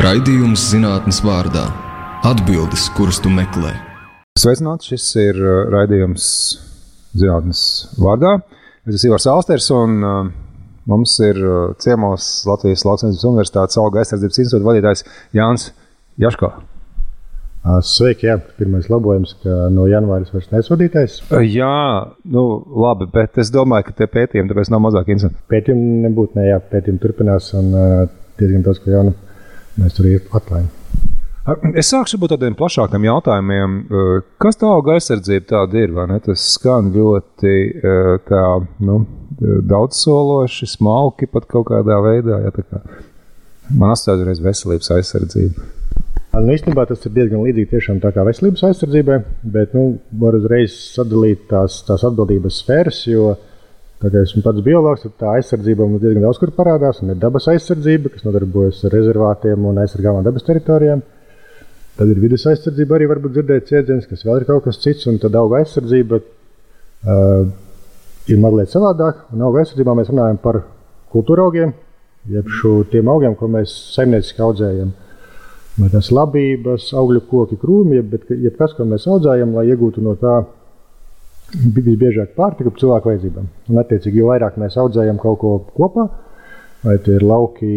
Raidījums zinātnes vārdā - atbildes, kuras tu meklē. Sveicināts! Šis ir uh, raidījums zinātnes vārdā. Es esmu Ivars Alsters un uh, mums ir uh, ciemos Latvijas Lauksaimniecības Universitātes auga aizsardzības institūta vadītājs Jānis Jaško. Sveiki, jā, pirmais labojums, ka no janvāra vairs nesvadītājs. Jā, nu labi, bet es domāju, ka tie pētījumi tāpēc nav mazāk interesanti. Pētījumi nebūtu, ne, jā, pētījumi turpinās un diezgan daudz, ko jaunu mēs tur atklājam. Es sākšu ar tādiem plašākiem jautājumiem. Kas tā auga aizsardzība tāda ir? Tas skan ļoti tā, nu, daudzsološi, smalki pat kaut kādā veidā. Ja, kā. Man asociēta veselības aizsardzība. Nu, īstenībā tas ir diezgan līdzīgi tiešām tā kā veselības aizsardzībai, bet nu, var uzreiz sadalīt tās, tās atbildības sfēras, jo tā kā esmu pats biologs, tad tā aizsardzība mums diezgan daudz kur parādās. Ir dabas aizsardzība, kas nodarbojas ar rezervātiem un aizsargāmām dabas teritorijām. Tad ir vidas aizsardzība, arī varbūt dzirdēt ciedziens, kas vēl ir kaut kas cits, un tad auga aizsardzība uh, ir mazliet savādāk. Un auga aizsardzībā mēs runājam par kultūra augiem, jeb šiem augiem, ko mēs saimnieciski audzējam. Vai tas ir labības, augļu koki, krūmi, bet jebkas, ko mēs audzējam, lai iegūtu no tā visbiežāk pārtika cilvēku vajadzībām. Un, attiecīgi, jo vairāk mēs audzējam kaut ko kopā, vai tie ir lauki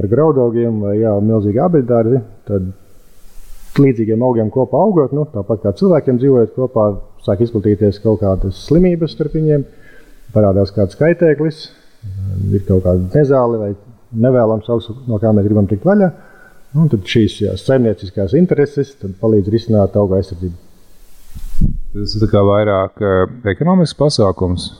ar graudaugiem, vai jā, milzīgi abeļdārzi, tad līdzīgiem augiem kopā augot, nu, tāpat kā cilvēkiem dzīvojot kopā, sāk izplatīties kaut kādas slimības starp viņiem, parādās kāds kaitēklis, ir kaut kāda nezāle vai nevēlams augs, no kā mēs gribam tikt vaļā. Un tad šīs jā, saimnieciskās intereses palīdz risināt auga aizsardzību. Tas ir vairāk uh, ekonomisks pasākums.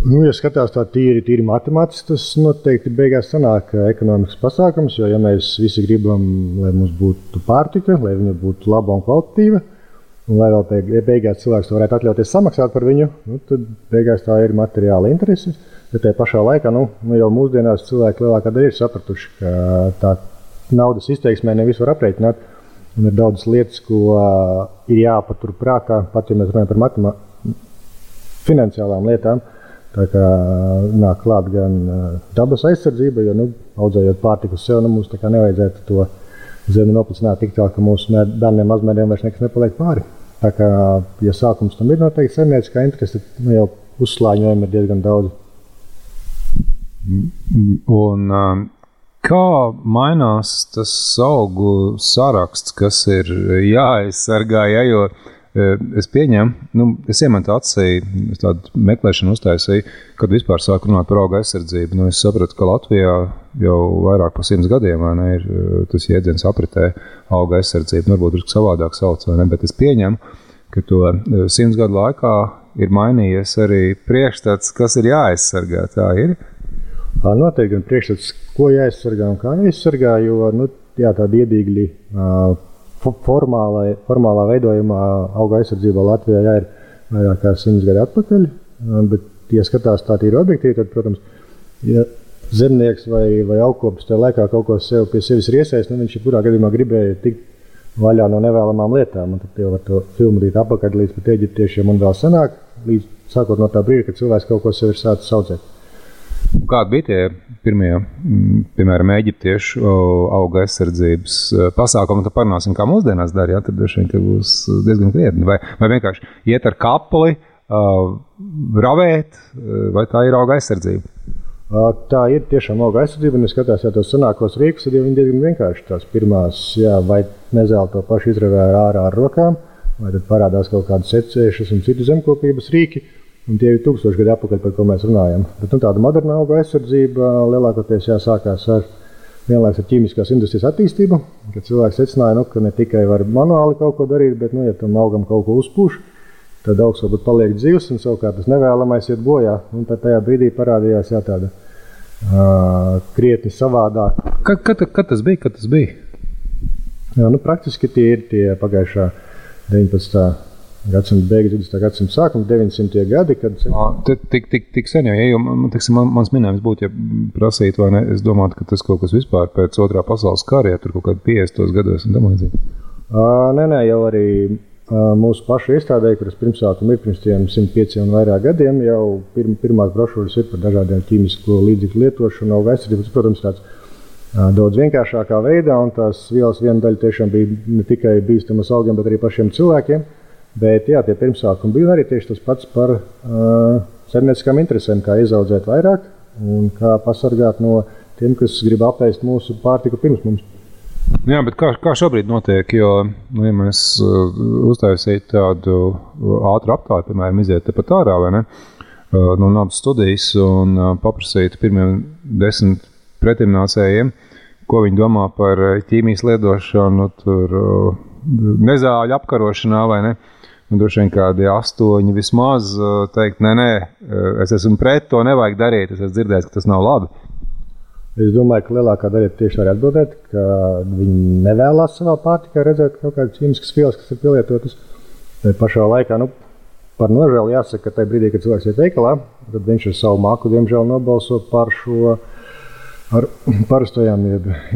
Nu, ja skatās tā tīri, tīri matemātiski, tas noteikti beigās sanāk ekonomisks pasākums. Jo, ja mēs visi gribam, lai mums būtu pārtika, lai viņa būtu laba un kvalitatīva, un lai vēl beigās cilvēks varētu atļauties samaksāt par viņu, nu, tad beigās tā ir materiāla interese. Bet tajā pašā laikā nu, nu jau mūsdienās cilvēki lielākā daļa ir sapratuši, ka tā naudas izteiksmē nevis var aprēķināt. Un ir daudz lietas, ko uh, ir jāpatur prātā, pat ja mēs runājam par matemātiku, finansiālām lietām. Tā kā nāk klāt gan uh, dabas aizsardzība, jo nu, audzējot pārtiku sev, nu, mums nevajadzētu to zemi noplicināt tik tālu, ka mūsu bērniem, mazmēriem vairs nekas nepaliek pāri. Tā kā, ja sākums tam ir noteikti saimnieciskā interese, tad nu, jau uzslāņojumi ir diezgan daudz. Un, um, Kā mainās tas augu saraksts, kas ir jāaizsargā? Ja, jo e, es pieņemu, nu, es iemetu acī, tādu meklēšanu uztaisīju, kad vispār sāku runāt par auga aizsardzību. Nu, es sapratu, ka Latvijā jau vairāk par simts gadiem ne, ir e, tas jēdziens apritē auga aizsardzība. Varbūt drusku savādāk sauc, ne, bet es pieņemu, ka to e, simts gadu laikā ir mainījies arī priekšstats, kas ir jāaizsargā. Tā ir. Noteikti gan priekšstats, ko jāaizsargā un kā jāaizsargā, jo nu, jā, tādi iedīgļi formālā, formālā veidojumā auga aizsardzībā Latvijā jā, ir vairāk kā simts gadi atpakaļ. Bet, ja skatās tā tīri objektīvi, tad, protams, ja zemnieks vai, vai augkopis tajā laikā kaut ko sev pie sevis ir iesaistīts, nu, viņš jebkurā gadījumā gribēja tikt vaļā no nevēlamām lietām. Un tad jau var to filmu rīt apakaļ līdz pat eģiptiešiem un vēl senāk, līdz sākot no tā brīža, kad cilvēks kaut ko sev ir sācis audzēt. Kādi bija tie pirmie, mm, piemēram, eģiptiešu auga aizsardzības e, pasākumi? Tad parunāsim, kā mūsdienās dara. Ja? Tad droši vien būs diezgan krietni. Vai, vai vienkārši iet ar kapli, uh, ravēt, e, vai tā ir auga aizsardzība? Tā ir tiešām auga aizsardzība. Un, ja skatās jau tos senākos rīkus, tad viņi diezgan vienkārši tās pirmās, jā, vai nezēl to pašu izravēja ārā ar rokām, vai tad parādās kaut kādas secēšanas un citu zemkopības rīki. Un tie ir tūkstoši gadi atpakaļ, par ko mēs runājam. Bet, nu, tāda moderna auga aizsardzība lielākoties jāsākās ar vienlaikus ar ķīmiskās industrijas attīstību, kad cilvēks secināja, nu, ka ne tikai var manuāli kaut ko darīt, bet, nu, ja tam augam kaut ko uzpūš, tad augs varbūt paliek dzīves, un savukārt tas nevēlamais iet bojā. Un tad tajā brīdī parādījās jā, tāda uh, krietni savādāk. Kad, kad, kad tas bija? Kad tas bija? Jā, nu, praktiski tie ir tie pagājušā 19 gadsimta beigas, 20. gadsimta sākuma, 900. gadi. Kad... Tik, tik, tik sen jau, ja man, tiksim, man, mans minējums būtu, ja prasītu, vai ne, es domātu, ka tas kaut kas vispār pēc otrā pasaules kara, ja tur kaut kādi 50. gados un tam līdzīgi. Nē, nē, jau arī mūsu pašu iestādē, kuras pirmsākuma ir pirms 105 un vairāk gadiem, jau pirm, pirmās brošūras ir par dažādiem ķīmisko līdzekļu lietošanu, auga aizsardzību. Protams, tāds daudz vienkāršākā veidā, un tās vielas viena daļa tiešām bija ne tikai bīstamas augiem, bet arī pašiem cilvēkiem. Bet jā, tie pirmsākumi bija arī tieši tas pats par uh, saimnieciskām interesēm, kā izaudzēt vairāk un kā pasargāt no tiem, kas grib apēst mūsu pārtiku pirms mums. Jā, bet kā, kā šobrīd notiek? Jo, nu, ja mēs uh, uztaisītu tādu ātru aptāju, piemēram, iziet tepat ārā vai ne, uh, no nabas studijas un uh, paprasītu pirmiem desmit pretimnācējiem, ko viņi domā par ķīmijas lietošanu, tur nezāļu apkarošanā vai ne. Nu, droši vien kādi astoņi vismaz teikt, nē, nē, es esmu pret to, nevajag darīt. Es esmu dzirdējis, ka tas nav labi. Es domāju, ka lielākā daļa tieši var atbildēt, ka viņi nevēlas savā pārtikā redzēt kaut kādas ķīmiskas vielas, kas ir pielietotas. Bet pašā laikā, nu, par nožēlu jāsaka, ka tajā brīdī, kad cilvēks ir veikalā, tad viņš ar savu māku, diemžēl, nobalso par šo ar parastajām,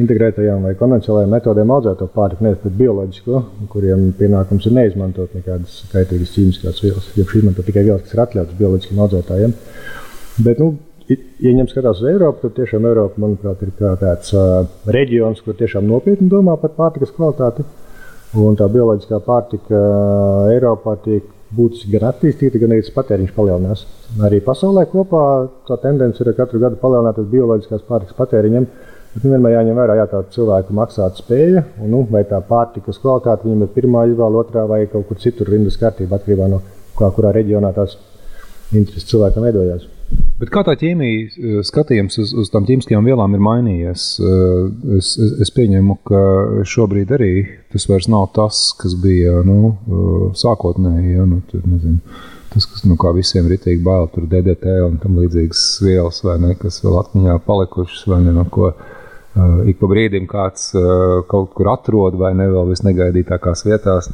integrētajām vai konvencionālajām metodēm audzēto pārtiku, nevis pret bioloģisko, kuriem pienākums ir neizmantot nekādas kaitīgas ķīmiskās vielas, jo izmanto tikai vielas, kas ir atļautas bioloģiskiem audzētājiem. Bet, nu, ja ņem skatās uz Eiropu, tad tiešām Eiropa, manuprāt, ir tāds uh, reģions, kur tiešām nopietni domā par pārtikas kvalitāti. Un tā bioloģiskā pārtika Eiropā tiek būtiski gan attīstīta, gan arī patēriņš palielinās. Arī pasaulē kopā tā tendence ir katru gadu palielināties bioloģiskās pārtikas patēriņam. Bet nu, vienmēr jāņem vērā, ja tā cilvēku maksāt spēja, un nu, vai tā pārtikas kvalitāte viņam ir pirmā izvēle, otrā vai kaut kur citur rindas kārtībā, atkarībā no kā, kurā reģionā tās intereses cilvēkam veidojās. Bet kā tā ķīmija eh, skatījums uz, uz tām ķīmiskajām vielām ir mainījies? Eh, es, es, es pieņemu, ka šobrīd arī tas vairs nav tas, kas bija nu, eh, sākotnēji. Ja, nu, tur, nezinu, tas, kas nu, visiem ir itī bail, tur DDT un tam līdzīgas vielas, ne, kas vēl atmiņā palikušas, vai ne, no ko uh, ik pa brīdim kāds kaut kur atrod, vai ne vēl visnegaidītākās vietās.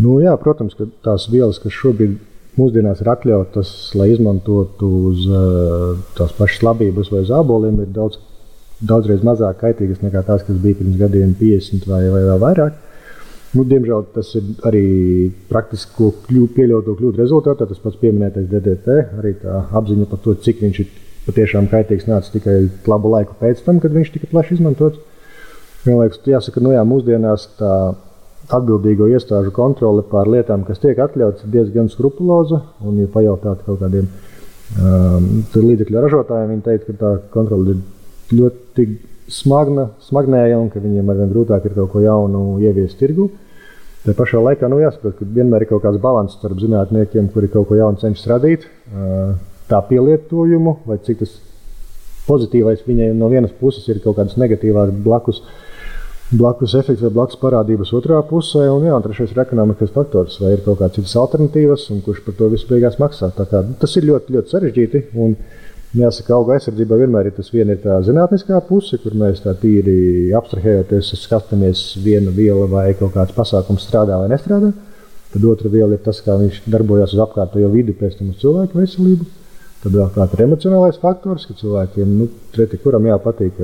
Nu, jā, protams, ka tās vielas, kas šobrīd mūsdienās ir atļautas, lai izmantotu uz uh, tās pašas labības vai zāboliem, ir daudz, daudzreiz mazāk kaitīgas nekā tās, kas bija pirms gadiem 50 vai, vai vēl vairāk. Nu, diemžēl tas ir arī praktiski kļū, pieļautu kļūdu rezultātā. Tas pats pieminētais DDT, arī tā apziņa par to, cik viņš ir patiešām kaitīgs, nāca tikai labu laiku pēc tam, kad viņš tika plaši izmantots. Vienlaikus jāsaka, ka nu, jā, mūsdienās tā atbildīgo iestāžu kontrole pār lietām, kas tiek atļautas, ir diezgan skrupuloza. Un, ja pajautāt kaut kādiem um, līdzekļu ražotājiem, viņi teica, ka tā kontrole ir ļoti smagna, smagnēja un ka viņiem arvien grūtāk ir kaut ko jaunu ieviest tirgu. Tā pašā laikā nu, jāsaprot, ka vienmēr ir kaut kāds līdzsvars starp zinātniekiem, kuri kaut ko jaunu cenšas radīt, uh, tā pielietojumu, vai cik tas pozitīvais viņai no vienas puses ir kaut kādas negatīvās blakus uh, blakus efekts vai blakus parādības otrā pusē. Un, jā, un trešais ir ekonomikas faktors, vai ir kaut kādas citas alternatīvas, un kurš par to visu beigās maksā. Kā, tas ir ļoti, ļoti sarežģīti. Un, Jāsaka, auga aizsardzībā vienmēr ir tas viena ir tā zinātniskā puse, kur mēs tā tīri abstrahējoties, skatāmies viena viela vai kaut kāds pasākums strādā vai nestrādā. Tad otra viela ir tas, kā viņš darbojas uz apkārtējo vidi, pēc tam uz cilvēku veselību. Tad vēl kāds ir emocionālais faktors, ka cilvēkiem, nu, treti, kuram jāpatīk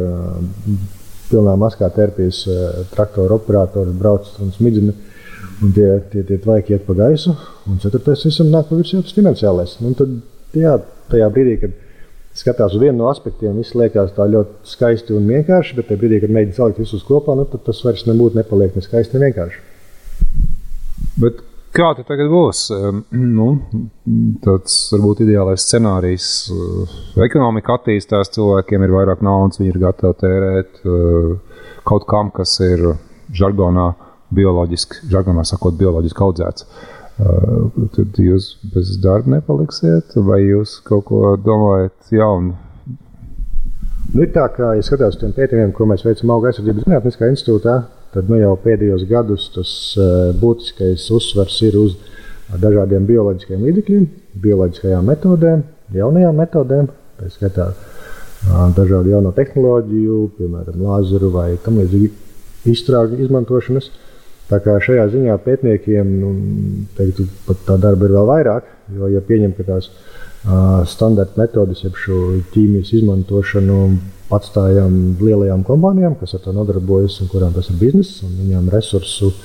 pilnā maskā terpjas uh, traktora operators, brauc un smidzina. Un tie, tie, tie tvaiki iet pa gaisu. Un ceturtais visam nāk pa virsmu tas finansiālais. Un tad, jā, tajā brīdī, kad skatās uz vienu no aspektiem, viss liekas tā ļoti skaisti un vienkārši, bet tajā brīdī, kad mēģina salikt visus kopā, nu, tad tas vairs nebūtu nepaliek ne skaisti, ne vienkārši. Bet Kā tas tagad būs? Nu, tāds varbūt ideālais scenārijs. Ekonomika attīstās, cilvēkiem ir vairāk naudas, viņi ir gatavi tērēt kaut kam, kas ir žargonā, bioloģiski, žargonā sakot, bioloģiski audzēts. Tad jūs bez darba nepaliksiet, vai jūs kaut ko domājat jaunu? Nu, tā, ka, ja skatās uz tiem pētījumiem, ko mēs veicam Auga aizsardzības zinātniskā institūtā, tad nu, jau pēdējos gados tas uh, būtiskais uzsvars ir uz dažādiem bioloģiskiem līdzekļiem, bioloģiskajām metodēm, jaunajām metodēm, tā skaitā dažādu jaunu tehnoloģiju, piemēram, lāzeru vai tam līdzīgu izstrāžu izmantošanas. Tā kā šajā ziņā pētniekiem nu, teiktu, tā darba ir vēl vairāk, jo, ja pieņem, ka tās standarta metodas, jeb šo ķīmijas izmantošanu atstājam lielajām kompānijām, kas ar to nodarbojas un kurām tas ir bizness, un viņām resursu uh,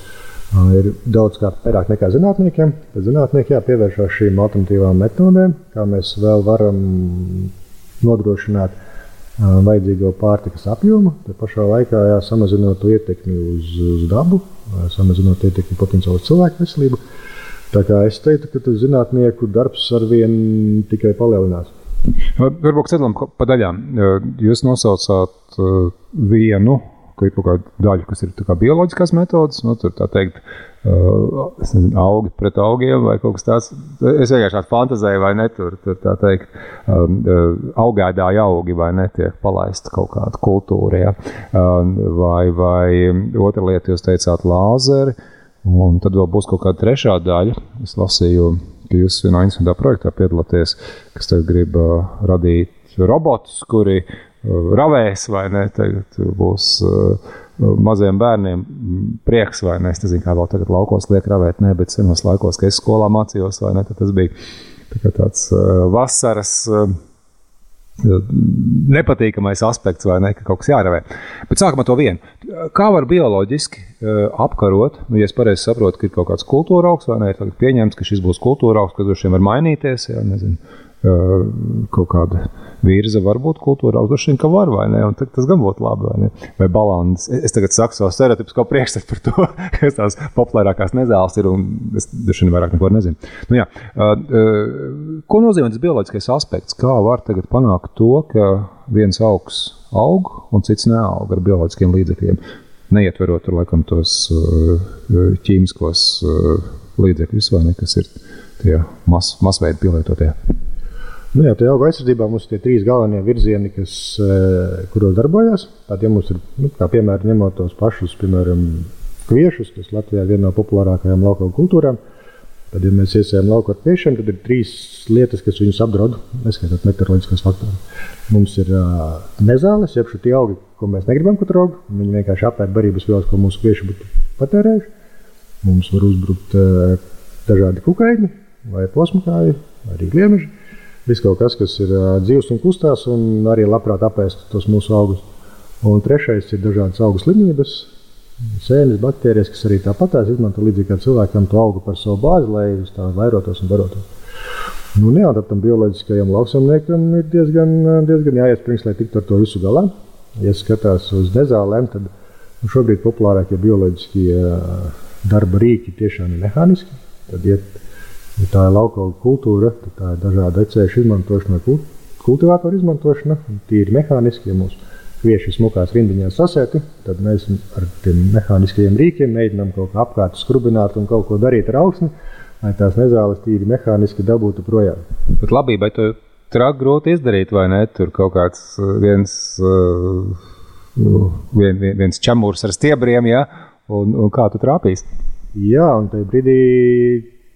ir daudzkārt vairāk nekā zinātniekiem. Tad zinātnieki jāpievēršās šīm alternatīvām metodēm, kā mēs vēl varam nodrošināt vajadzīgo pārtikas apjomu, bet pašā laikā jā, samazinot to ietekmi uz, uz dabu, samazinot ietekmi potenciāli uz cilvēku veselību. Tā kā es teiktu, ka tas zinātnieku darbs ar vienu tikai palielinās. Varbūt sadalām pa daļām. Jūs nosaucāt vienu, ka ir kaut kāda daļa, kas ir bioloģiskās metodas, nu, tur tā teikt, Uh, nezinu, augi pret augiem vai kaut kas tāds. Es vienkārši tādu fantazēju, vai ne tur, tur tā teikt, um, uh, augēdāji augi vai netiek palaista kaut kāda kultūra. Ja? Um, vai, vai otra lieta, jūs teicāt, lāzeri, un tad vēl būs kaut kāda trešā daļa. Es lasīju, ka jūs vienā interesantā projektā piedalāties, kas tagad grib uh, radīt robotus, kuri ravēs vai ne, tagad būs. Uh, maziem bērniem prieks, vai ne? Es nezinu, kā vēl tagad laukos liek ravēt, ne, bet senos laikos, kad es skolā mācījos, vai ne, tas bija tā tāds uh, vasaras. Nepatīkamais aspekts, vai ne, ka kaut kas jāravē. Bet sākam ar to vienu. Kā var bioloģiski uh, apkarot, nu, ja es pareizi saprotu, ka ir kaut kāds kultūra augs, vai ne, ir pieņemts, ka šis būs kultūra augs, ka droši vien var mainīties, jā, nezinu, kaut kāda virza varbūt kultūrā, droši vien, ka var vai ne, un tas gan būtu labi, vai ne, vai balans. Es tagad saku savu stereotipisko priekšstatu par to, kas tās populārākās nezāles ir, un es droši vien vairāk neko nezinu. Nu, jā, ko nozīmē tas bioloģiskais aspekts? Kā var tagad panākt to, ka viens augs aug un cits neaug ar bioloģiskiem līdzekļiem, neietverot tur laikam tos ķīmiskos līdzekļus, vai ne, kas ir tie mas, masveidi pielietotie? Nu, jā, tā auga aizsardzībā mums ir tie trīs galvenie virzieni, kas, eh, kuros darbojas. Ja mums ir, nu, kā piemēram, ņemot tos pašus, piemēram, kviešus, kas Latvijā ir viena no populārākajām lauka kultūrām, tad, ja mēs iesējam lauku ar kviešiem, tad ir trīs lietas, kas viņus apdraud, neskaitot meteoroloģiskos faktorus. Mums ir uh, nezāles, jeb šie augi, ko mēs negribam, ka tur aug. Viņi vienkārši apēd barības vielas, ko mūsu kvieši būtu patērējuši. Mums var uzbrukt uh, dažādi kukaiņi, vai posmakāji, arī gliemeži. Viss kaut kas, kas ir dzīves un kustās, un arī labprāt apēst tos mūsu augus. Un trešais ir dažādas augu slimības, sēnes, baktērijas, kas arī tāpat izmanto līdzīgi kā cilvēkam to augu par savu bāzi, lai uz tā vairotos un barotos. Nu, jā, tam bioloģiskajam lauksaimniekam ir diezgan, diezgan jāiesprings, lai tiktu ar to visu galā. Ja skatās uz nezālēm, tad nu, šobrīd populārākie bioloģiskie darba rīki tiešām ir mehāniski. Tad iet Ja tā ir lauka kultūra, tad tā ir dažāda ecēšu izmantošana, kultivātoru izmantošana, tīri mehāniski. Ja mūsu kvieši smukās rindiņās sasēti, tad mēs ar tiem mehāniskajiem rīkiem mēģinām kaut kā apkārt skrubināt un kaut ko darīt ar augsni, lai tās nezāles tīri mehāniski dabūtu projām. Bet labībai to trāk grūti izdarīt, vai ne? Tur kaut kāds uh, viens, uh, vien, viens čemūrs ar stiebriem, ja? un, un kā tu trāpīsi? Jā, un tajā brīdī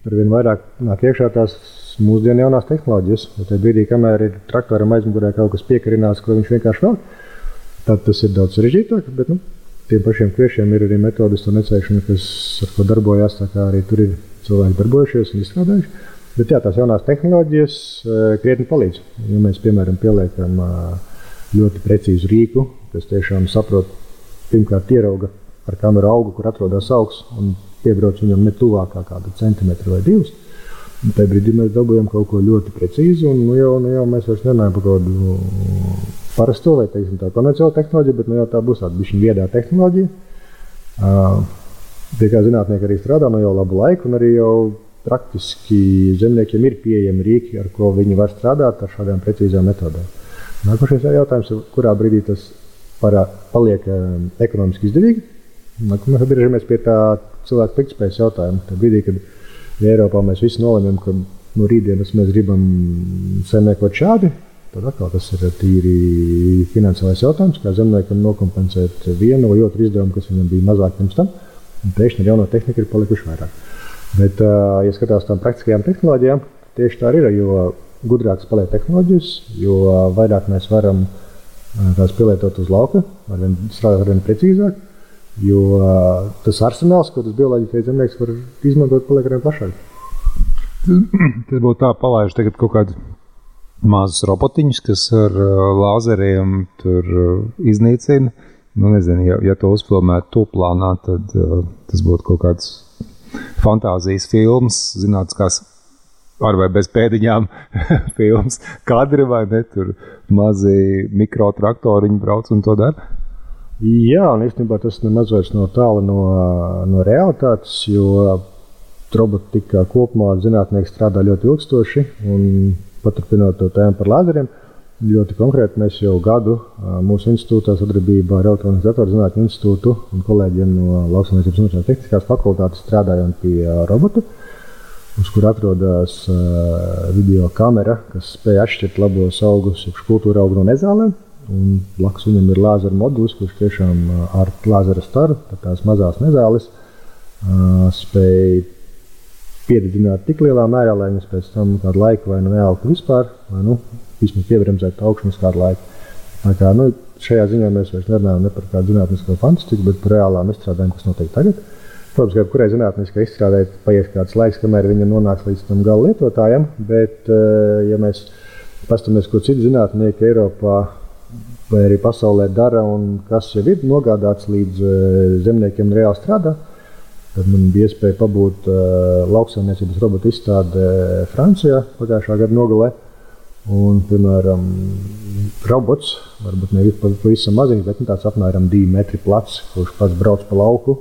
ar vien vairāk nāk iekšā tās mūsdienu jaunās tehnoloģijas. Tajā brīdī, kamēr ir traktoram aizmugurē kaut kas piekarinās, ko viņš vienkārši vēl, tad tas ir daudz sarežģītāk. Bet, nu, tiem pašiem kviešiem ir arī metodas un necēšana, kas ar ko darbojas. Arī tur ir cilvēki darbojušies un izstrādājuši. Bet jā, tās jaunās tehnoloģijas uh, krietni palīdz. Ja mēs, piemēram, pieliekam uh, ļoti precīzu rīku, kas tiešām saprot, pirmkārt, ierauga ar kameru augu, kur atrodas augs, un piebrauc viņam ne tuvāk kā kādu centimetru vai divus. Un tajā brīdī mēs dabūjām kaut ko ļoti precīzu, un nu jau, nu jau mēs vairs nerunājam par kaut kādu parasto vai teiksim, tā konvencionālu tehnoloģiju, bet nu jau tā būs tāda bišķiņa viedā tehnoloģija. Uh, pie kā zinātnieki arī strādā nu jau labu laiku, un arī jau praktiski zemniekiem ir pieejami rīki, ar ko viņi var strādāt ar šādām precīzām metodēm. Nākošais jautājums ir, kurā brīdī tas parā, paliek um, ekonomiski izdevīgi. Mēs atgriežamies pie tā cilvēku piktspējas jautājumu. Tad brīdī, kad ja Eiropā mēs visi nolemjam, ka no rītdienas mēs gribam saimniekot šādi, tad atkal tas ir tīri finansiālais jautājums, kā zemniekam nokompensēt vienu vai otru izdevumu, kas viņam bija mazāk pirms tam. Pēkšņi ar jauno tehniku ir palikuši vairāk. Bet, ja skatās tām praktiskajām tehnoloģijām, tieši tā ir. Jo gudrākas paliek tehnoloģijas, jo vairāk mēs varam tās pielietot uz lauka, ar vien, strādāt ar vien precīzāk. Jo uh, tas arsenāls, ko tas bioloģiskais zemnieks var izmantot, paliek arvien plašāks. Tas būtu tā, palaiž tagad kaut kādu mazus robotiņus, kas ar uh, lāzeriem tur uh, iznīcina. Nu, nezinu, ja, ja to uzfilmētu tūplānā, tad uh, tas būtu kaut kāds fantāzijas filmas, zinātniskās ar vai bez pēdiņām filmas kadri, vai ne? Tur mazi mikrotraktoriņi brauc un to dara. Jā, un īstenībā tas nemaz vairs nav tālu no, no realitātes, jo robotika kopumā zinātnieki strādā ļoti ilgstoši. Paturpinot to tēmu par lāzeriem, ļoti konkrēti mēs jau gadu mūsu institūtā sadarbībā ar Elektronikas datoru zinātņu institūtu un kolēģiem no Lauksaimniecības un tehniskās fakultātes strādājam pie robotu uz kur atrodas video kamera, kas spēj atšķirt labos augus, jeb kultūra augu no nezālēm. Un blakus viņam ir lāzera modulis, kurš tiešām ar lāzera staru, tās mazās nezāles, spēj piededzināt tik lielā mērā, lai viņas pēc tam kādu laiku vai nu neaugu vispār, vai nu, vismaz piebremzēt augšumus kādu laiku. Tā kā, nu, šajā ziņā mēs vairs nerunājam ne par kādu zinātnisko fantastiku, bet par reālām izstrādēm, kas notiek tagad. Protams, ka jebkurai zinātniskai izstrādē paies kāds laiks, kamēr viņa nonāks līdz tam gala lietotājam. Bet, ja mēs paskatāmies, ko citi zinātnieki Eiropā vai arī pasaulē dara un kas jau ir nogādāts līdz eh, zemniekiem reāli strādā, tad man bija iespēja pabūt uh, lauksaimniecības robotu izstādē Francijā pagājušā gada nogalē. Un, piemēram, robots, varbūt ne pavisam maziņš, bet nu, tāds apmēram 2 metri plats, kurš pats brauc pa lauku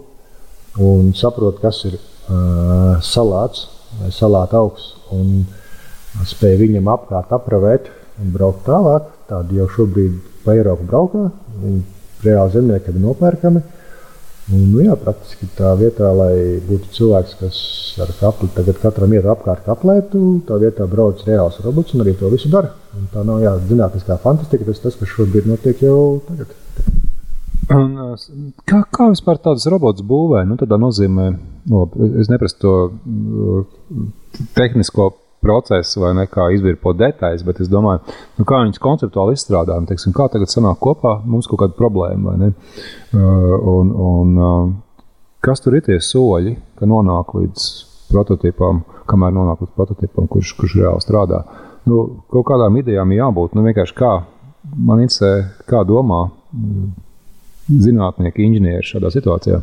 un saprot, kas ir uh, salāts vai salāta augs, un spēj viņam apkārt apravēt un braukt tālāk. Tādi jau šobrīd pa Eiropu braukā, un reāli zemnieki ir nopērkami. Un, nu, jā, praktiski tā vietā, lai būtu cilvēks, kas ar kapli tagad katram iet apkārt kaplētu, tā vietā brauc reāls robots un arī to visu dara. Un tā nav jā, zinātniskā fantastika, tas tas, kas šobrīd notiek jau tagad. Un, kā, kā vispār tādas robotus būvē? Nu, tādā nozīmē, labi, es neprasu to tehnisko procesu vai ne, kā izvirpo detaļas, bet es domāju, nu, kā viņas konceptuāli izstrādājam, teiksim, kā tagad sanāk kopā, mums kaut kāda problēma, vai ne? Un, un kas tur ir tie soļi, ka nonāk līdz prototipam, kamēr nonāk līdz prototipam, kurš, kurš reāli strādā. Nu, kaut kādām idejām jābūt, nu, vienkārši kā man interesē, kā domā zinātnieki, inženieri šādā situācijā?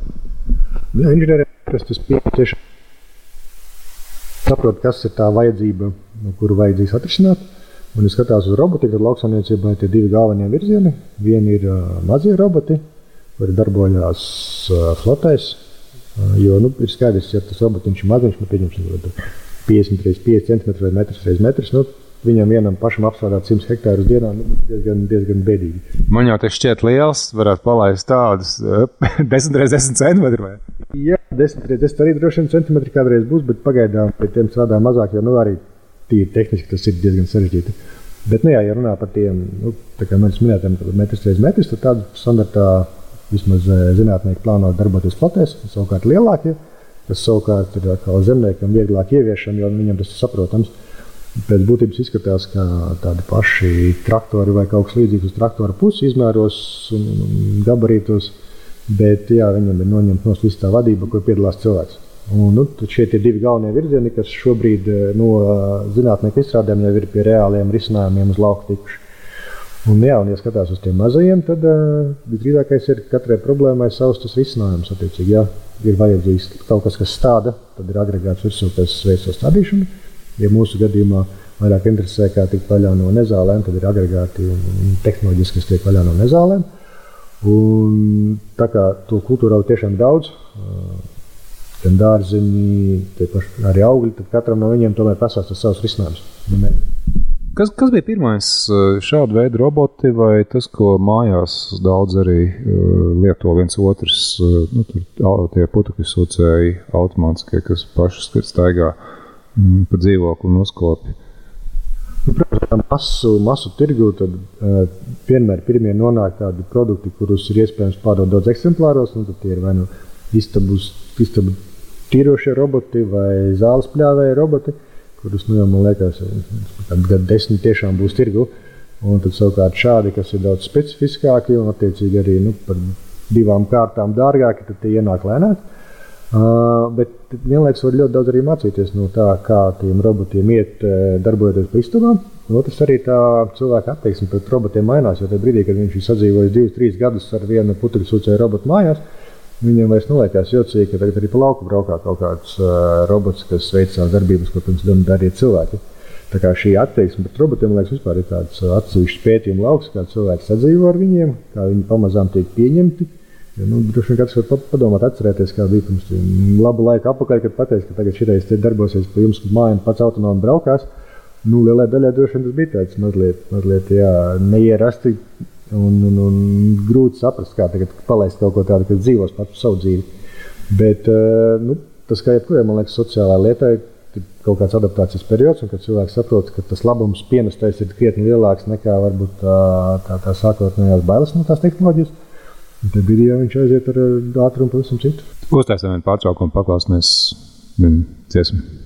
Jā, inženieriem tas tieši saprot, kas ir tā vajadzība, kuru vajadzīs atrisināt. Un, ja skatās uz robotiku, tad lauksaimniecībā ir divi galvenie virzieni. Viena ir uh, mazie roboti, kuri darbojas uh, flotēs. Uh, jo nu, ir skaidrs, ja tas robotiņš ir maziņš, nu, pieņemsim, 50 x 5 cm vai 1 x 1 m. Nu, viņam vienam pašam apstrādāt 100 hektārus dienā, nu, diezgan, diezgan bēdīgi. Man jau tas šķiet liels, varētu palaist tādus 10 x 10 centimetrus. Jā, 10 x 10 arī droši vien centimetri kādreiz būs, bet pagaidām pie tiem strādā mazāk, jo nu, arī tīri tehniski tas ir diezgan sarežģīti. Bet, nu, jā, ja runā par tiem, nu, tā kā mēs minējām, metrs reiz metrs, tad tādu standartā vismaz eh, zinātnieki plāno darboties flotēs, savukārt lielākie, kas savukārt ir zemniekam vieglāk ieviešami, jo viņam tas ir saprotams pēc būtības izskatās kā tādi paši traktori vai kaut kas līdzīgs uz traktora pusi izmēros un gabarītos. Bet jā, viņam ir noņemta no visu tā vadība, kur piedalās cilvēks. Un, nu, šie ir divi galvenie virzieni, kas šobrīd eh, no zinātnieku izstrādēm jau ir pie reāliem risinājumiem uz lauka tikuši. Un, jā, un, ja skatās uz tiem mazajiem, tad uh, visdrīzākais ir katrai problēmai savs tas risinājums. Attiecīgi, ja ir vajadzīgs kaut kas, kas stāda, tad ir agregāts virsū, kas veic to stādīšanu. Ja mūsu gadījumā vairāk interesē, kā tikt vaļā no nezālēm, tad ir agregāti un tehnoloģiski, kas tiek vaļā no nezālēm. Un, tā kā to kultūrā ir tiešām daudz, gan dārziņi, paši, arī augļi, tad katram no viņiem tomēr pasās tas savs risinājums. Kas, kas bija pirmais šāda veida roboti, vai tas, ko mājās daudz arī lieto viens otrs, nu, tur tie putekļu sūcēji automātiskie, kas paši staigā? Uh, pa dzīvokli noskopju. Nu, protams, masu, masu tirgu tad uh, vienmēr pirmie nonāk tādi produkti, kurus ir iespējams pārdot daudz eksemplāros. Nu, tie ir vai nu istabus, istabu tīrošie roboti vai zāles pļāvēja roboti, kurus, nu, jau, man liekas, gadu desmit tiešām būs tirgu. Un tad savukārt šādi, kas ir daudz specifiskāki un attiecīgi arī nu, par divām kārtām dārgāki, tad tie ienāk lēnāk. Uh, bet vienlaikus var ļoti daudz arī mācīties no tā, kā tiem robotiem iet, darbojoties pa istabām. Otrs arī tā cilvēka attieksme pret robotiem mainās. Jo tajā brīdī, kad viņš ir sadzīvojis divus, trīs gadus ar vienu putekļu sūcēju robotu mājās, Viņiem vairs neliekās jocīgi, ka tagad arī pa lauku braukā kaut kāds uh, robots, kas veic savas darbības, ko pirms tam darīja cilvēki. Tā kā šī attieksme pret robotiem, liekas, vispār ir tāds atsevišķs pētījuma lauks, kā cilvēki sadzīvo ar viņiem, kā viņi pamazām tiek pieņemti. Ja, nu, droši vien katrs var padomāt, atcerēties, kā bija pirms labu laiku atpakaļ, kad pateica, ka tagad šitais darbosies pa jums, mājām pats autonomi braukās. Nu, lielai daļai droši vien tas bija tāds mazliet, mazliet jā, neierasti un, un, un grūti saprast, kā tagad palaist kaut ko tādu, kas dzīvos pats savu dzīvi. Bet nu, tas, kā jebkurai, man liekas, sociālā lietai, ir kaut kāds adaptācijas periods, un kad cilvēks saprot, ka tas labums pienestais ir krietni lielāks nekā varbūt tā, tā, tā sākotnējās bailes no tās tehnoloģijas. Tad brīdī jau viņš aiziet ar ātrumu pavisam citu. Uztaisām vienu pārtraukumu, paklausīsimies vienu dziesmu.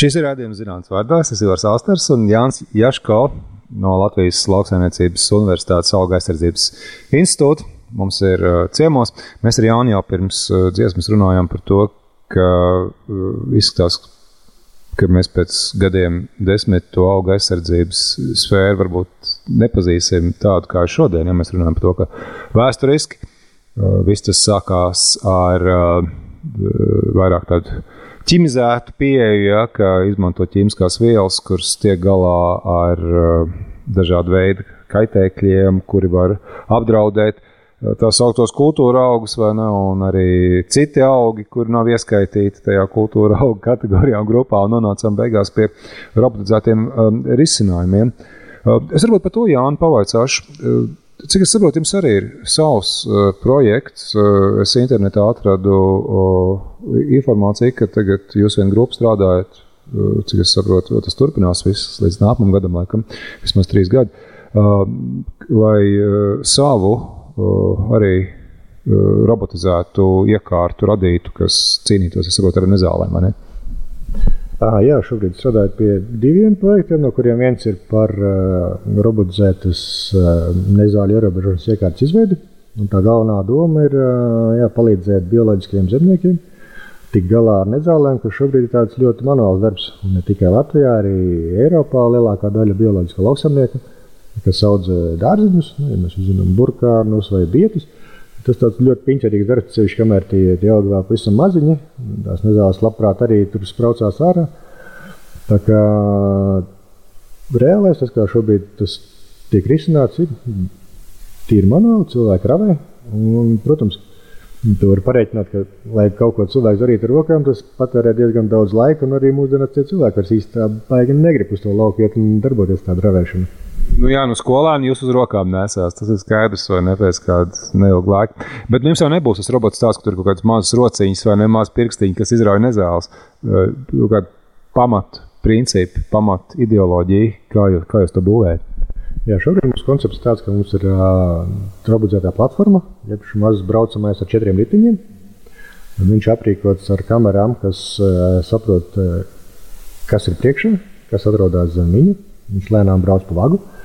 Šis ir rādījums zinātnīs vārdā. Es esmu Ivars Alsters un Jānis Jaško no Latvijas Lauksaimniecības Universitātes auga aizsardzības institūta. Mums ir uh, ciemos. Mēs ar Jānu jau pirms uh, dziesmas runājām par to, ka uh, izskatās, ka mēs pēc gadiem desmit to auga aizsardzības sfēru varbūt nepazīsim tādu kā šodien, ja mēs runājam par to, ka vēsturiski uh, viss tas sākās ar uh, vairāk tādu ķimizētu pieeju, ja, ka izmanto ķīmiskās vielas, kuras tiek galā ar uh, dažādu veidu kaitēkļiem, kuri var apdraudēt uh, tā sauktos kultūra augus, vai ne, un arī citi augi, kuri nav ieskaitīti tajā kultūra augu kategorijā un grupā, un nonācām beigās pie robotizētiem um, risinājumiem. Uh, es varbūt par to Jānu pavaicāšu. Uh, Cik es saprotu, jums arī ir savs uh, projekts. Uh, es internetā atradu uh, informāciju, ka tagad jūs vienu grupu strādājat. Uh, cik es saprotu, tas turpinās viss līdz nākamajam gadam, laikam, vismaz trīs gadi. Uh, lai uh, savu uh, arī uh, robotizētu iekārtu radītu, kas cīnītos, es saprotu, ar nezālēm. Ne? Ah, jā, šobrīd strādājot pie diviem projektiem, no kuriem viens ir par uh, robotizētas uh, nezāļu ierobežošanas iekārtas izveidi. Un tā galvenā doma ir jā, palīdzēt bioloģiskiem zemniekiem tikt galā ar nezālēm, kas šobrīd ir tāds ļoti manuāls darbs. Un ne tikai Latvijā, arī Eiropā lielākā daļa bioloģisko lauksamnieku, kas audzē dārzeņus, nu, ja mēs zinām, burkānus vai bietus. Tas tāds ļoti piņķerīgs darbs, sevišķi, kamēr tie, augi vēl pavisam maziņi. Tās nezāles labprāt arī tur spraucās ārā. Tā kā reālais tas, kā šobrīd tas tiek risināts, ir tīri manuāli, cilvēki ravē. Un, protams, Tu vari pareiķināt, ka, lai kaut ko cilvēks darītu ar rokām, tas patērē diezgan daudz laika, un arī mūsdienās tie cilvēki vairs īsti baigi negrib uz to lauku iet un darboties tādā ravēšanā. Nu, jā, nu skolēni jūs uz rokām nesās. Tas ir skaidrs, vai ne pēc kāda neilga laika. Bet nu, jums jau nebūs tas robots tāds, ka tur ir kaut kādas mazas rociņas vai ne mazas pirkstiņas, kas izrauj nezāles. Kāda pamat principi, pamat ideoloģija, kā jūs, kā jūs to būvējat? Jā, šobrīd mums koncepts ir tāds, ka mums ir uh, robotizētā platforma, jeb šis mazs braucamais ar četriem riteņiem. Viņš aprīkots ar kamerām, kas uh, saprot, uh, kas ir priekšā, kas atrodas zem viņa. Viņš lēnām brauc pa vagu. Un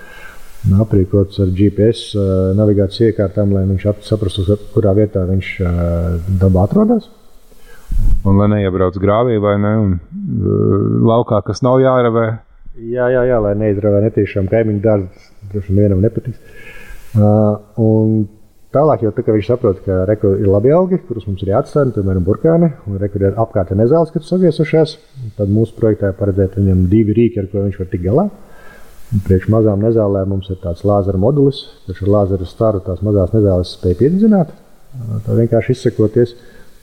aprīkots ar GPS uh, navigācijas iekārtām, lai viņš saprastu, kurā vietā viņš uh, dabā atrodas. Un lai neiebrauc grāvī vai ne, un uh, laukā, kas nav jāravē. Jā, jā, jā lai neizravē netīšām kaimiņu dārzu, droši vien vienam nepatiks. Uh, tālāk jau tā, viņš saprot, ka reku ir labi augi, kurus mums ir jāatstāj, piemēram, burkāni, un reku ir apkārt ir nezāles, kas saviesušās. Tad mūsu projektā ir paredzēti viņam divi rīki, ar ko viņš var tikt galā. Priekš mazām nezālēm mums ir tāds lāzera modulis, kurš ar lāzera staru tās mazās nezāles spēj piedzināt. Tā vienkārši izsakoties,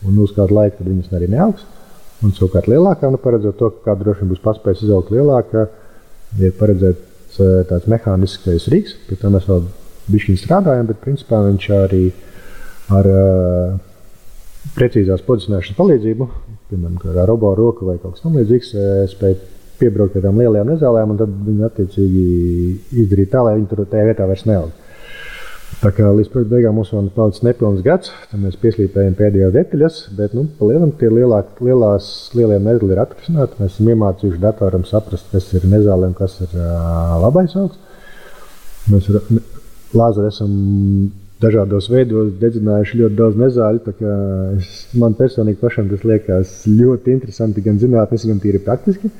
un uz kādu laiku viņas arī neaugs. Un savukārt lielākā, nu, paredzot to, ka kāda droši vien būs paspējusi izaugt lielāka, ir paredzēts tāds mehāniskais rīks, pie tā mēs vēl bišķiņ strādājam, bet principā viņš arī ar uh, precīzās pozicionēšanas palīdzību, piemēram, ar robotu roku vai kaut kas tamlīdzīgs, eh, spēj piebraukt pie tām lielajām nezālēm un tad viņi attiecīgi izdarīt tā, lai viņi tur tajā vietā vairs neaug. Tā kā līdz projekta beigām mums vēl ir palicis nepilns gads, tad mēs pieslīpējam pēdējās detaļas, bet nu, palielam tie lielāk, lielās, lielie medli ir atrisināti. Mēs esam iemācījuši datoram saprast, kas ir nezālēm, kas ir uh, labais augs. Mēs lāzeri esam dažādos veidos dedzinājuši ļoti daudz nezāļu. Es, man personīgi pašam tas liekas ļoti interesanti, gan zinātniski, gan tīri praktiski.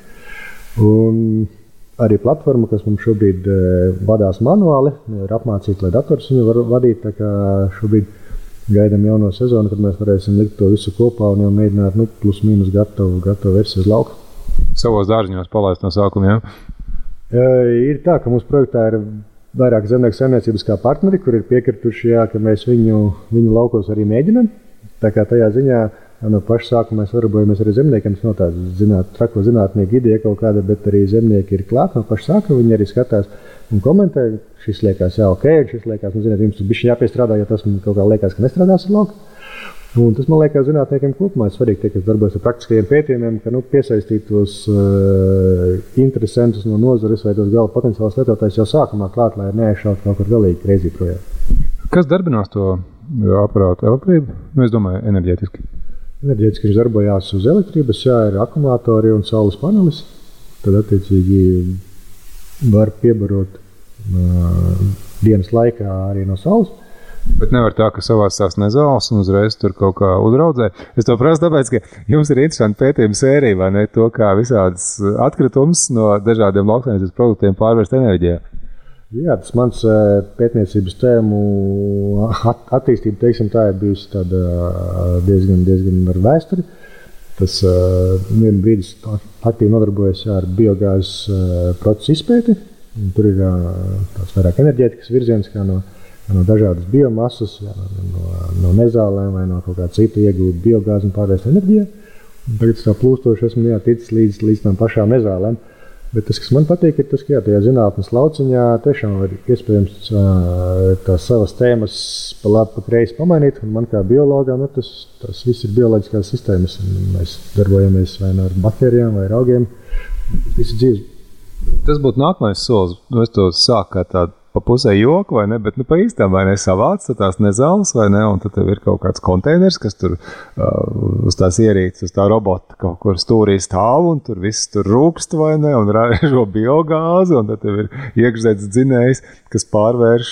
Un arī platforma, kas mums šobrīd uh, vadās manuāli, ir apmācīta, lai dators viņu var vadīt. Šobrīd gaidām jauno sezonu, kad mēs varēsim likt to visu kopā un jau mēģināt nu, plus mīnus gatavu, gatavu versiju uz lauka. Savos dārziņos palaist no sākuma. Ja? Ir tā, ka mūsu projektā ir vairāk zemnieku saimniecības kā partneri, kur ir piekrituši, jā, ka mēs viņu, viņu laukos arī mēģinām. Tā kā tajā ziņā uh, No paša sākuma mēs darbojamies arī zemniekiem. Tas nav tāds zināt, trako zinātnieku ideja kaut kāda, bet arī zemnieki ir klāt no paša sākuma. Viņi arī skatās un komentē. Šis liekas, jā, ok, šis liekas, nu, ziniet, jums tur bija jāpiestrādā, jo tas man kaut kā liekas, ka nestrādās ar lauku. Un tas man liekas, zinātniekiem kopumā ir svarīgi, tie, kas darbojas ar praktiskajiem pētījumiem, ka nu, piesaistīt tos uh, interesantus no nozares vai tos gala potenciālus lietotājus jau sākumā klāt, lai neaizšautu kaut kur galīgi greizi projām. Kas darbinās to aparātu elektrību? Nu, es domāju, enerģētiski. Enerģētiski viņš darbojās uz elektrības, jā, ir akumulatori un saules panelis. Tad, attiecīgi, var piebarot uh, dienas laikā arī no saules. Bet nevar tā, ka savā tās nezāles un uzreiz tur kaut kā uzraudzē. Es to prasu, tāpēc, ka jums ir interesanti pētījuma sērija, vai ne? To, kā visādas atkritumus no dažādiem lauksaimniecības produktiem pārvērst enerģijā. Jā, tas mans eh, pētniecības tēmu at, attīstība, teiksim, tā ir bijusi tāda eh, diezgan, diezgan ar vēsturi. Tas uh, vienu brīdi aktīvi nodarbojas ar biogāzes procesu izpēti. Tur ir tāds vairāk enerģētikas virziens, kā no, no dažādas biomasas, jā, no, no, no nezālēm vai no kaut kā cita iegūt biogāzi un pārvērst enerģiju. Tagad es tā plūstoši esmu jā, ticis līdz, līdz tam pašām nezālēm. Uh, Bet tas, kas man patīk, ir tas, ka jā, tajā zinātnīs lauciņā tiešām ir iespējams tās savas tēmas pa labi, pa kreisi pamainīt. Man kā biologam, nu, tas, tas viss ir bioloģiskās sistēmas. Mēs darbojamies vai nu ar baktērijām, vai ar augiem. Tas būtu nākamais solis. Nu, es to sāku kā tādu pa pusē joku, vai ne? Bet, nu, pa īstām, vai ne? Savāc tās nezāles, vai ne? Un tad ir kaut kāds konteiners, kas tur uh, uz tās ierīces, uz tā robota kaut kur stūrī stāv, un tur viss tur rūkst, vai ne? Un ražo biogāzi, un tad ir iekšzemes dzinējs, kas pārvērš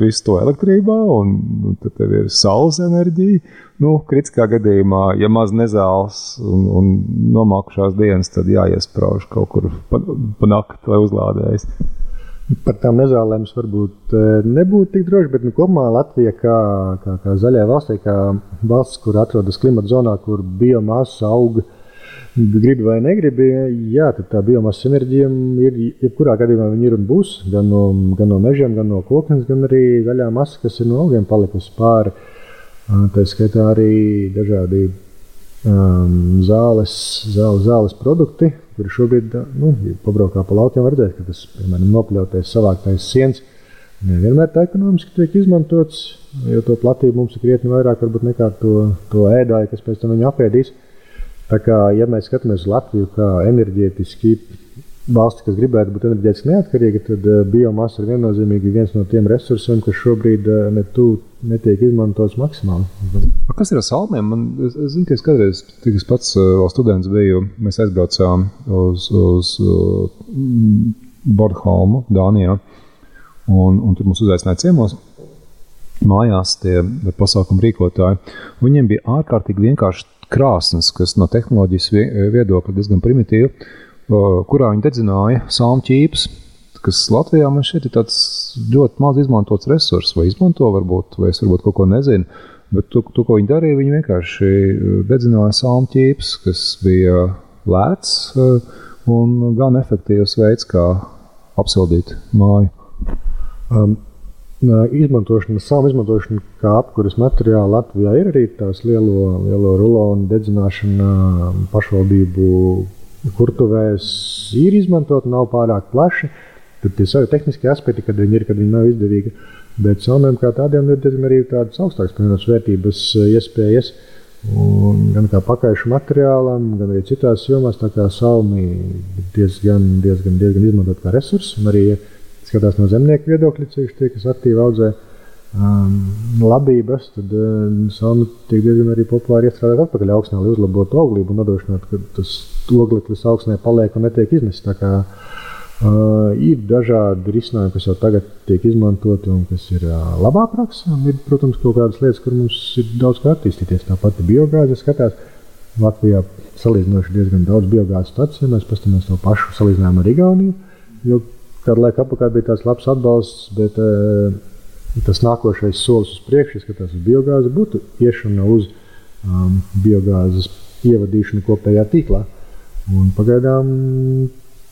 visu to elektrībā, un, un tad ir saules enerģija. Nu, kritiskā gadījumā, ja maz nezāles un, un nomākušās dienas, tad jāiesprāž kaut kur pa, pa nakti, lai uzlādējas. Par tām nezālēm varbūt eh, nebūtu tik droši, bet nu, kopumā Latvija, kā, kā, kā zaļā valstī, kā valsts, kur atrodas klimata zonā, kur biomasa aug, gribi vai negribi, jā, tad tā biomasas enerģija ir jebkurā gadījumā ir un būs gan no, gan no mežiem, gan no koknes, gan arī zaļā masa, kas ir no augiem palikusi pāri. Tā skaitā arī dažādi um, zāles, zāles, zāles produkti, kuri šobrīd, nu, ja pabraukā pa laukiem, var redzēt, ka tas, piemēram, nopļautais, savāktais siens nevienmēr tā ekonomiski tiek izmantots, jo to platību mums ir krietni vairāk nekā to, to ēdāju, kas pēc tam viņu apēdīs. Tā kā, ja mēs skatāmies Latviju kā enerģētiski valsti, kas gribētu būt enerģētiski neatkarīga, tad uh, biomasa ir viennozīmīgi viens no tiem resursiem, kas šobrīd uh, ne tu, netiek izmantots maksimāli. A kas ir ar salmiem? Man, es, es zinu, ka es kādreiz, kad es pats vēl students biju, mēs aizbraucām uz, uz Bornholmu, Dānijā, un, un tur mūs uzaicināja ciemos. Mājās tie pasākumu rīkotāji. Viņiem bija ārkārtīgi vienkārši krāsnes, kas no tehnoloģijas viedokļa diezgan primitīvi, kurā viņi dedzināja salmu ķīpes kas Latvijā man šeit ir tāds ļoti maz izmantots resurss, vai izmanto varbūt, vai es varbūt kaut ko nezinu. Bet to, to ko viņi darīja, viņi vienkārši uh, dedzināja salmu ķīpes, kas bija lēts uh, un gan efektīvs veids, kā apsildīt māju. Um, izmantošana, salmu izmantošana kā apkuras materiāla Latvijā ir arī tās lielo, lielo rulonu dedzināšana pašvaldību kurtuvēs ir izmantota, nav pārāk plaši. Uh, Tad tie savi tehniskie aspekti, kad viņi ir, kad viņi nav izdevīgi. Bet salmēm kā tādiem ir diezgan arī tādas augstākas pievienotās vērtības eh, iespējas. Un gan kā pakaišu materiālam, gan arī citās jomās, tā kā salmi diezgan, diezgan, diezgan izmantot kā resursu. Un arī, skatās no zemnieku viedokļa, ceļš tie, kas aktīvi audzē um, labības, tad um, salmi tiek diezgan arī populāri iestrādāt atpakaļ augsnē, lai uzlabotu auglību un nodrošinātu, ka tas ogleklis augsnē paliek un netiek izmests. Uh, ir dažādi risinājumi, kas jau tagad tiek izmantoti un kas ir uh, labā praksē. Ir, protams, kaut kādas lietas, kur mums ir daudz kā attīstīties. Tāpat biogāze skatās. Latvijā salīdzinoši diezgan daudz biogāzes stāciju. Mēs paskatāmies to pašu salīdzinājumu ar Igauniju. Kādu laiku atpakaļ bija tāds labs atbalsts, bet uh, tas nākošais solis uz priekšu, skatās uz biogāzi, būtu iešana uz um, biogāzes ievadīšanu kopējā tīklā. Un pagaidām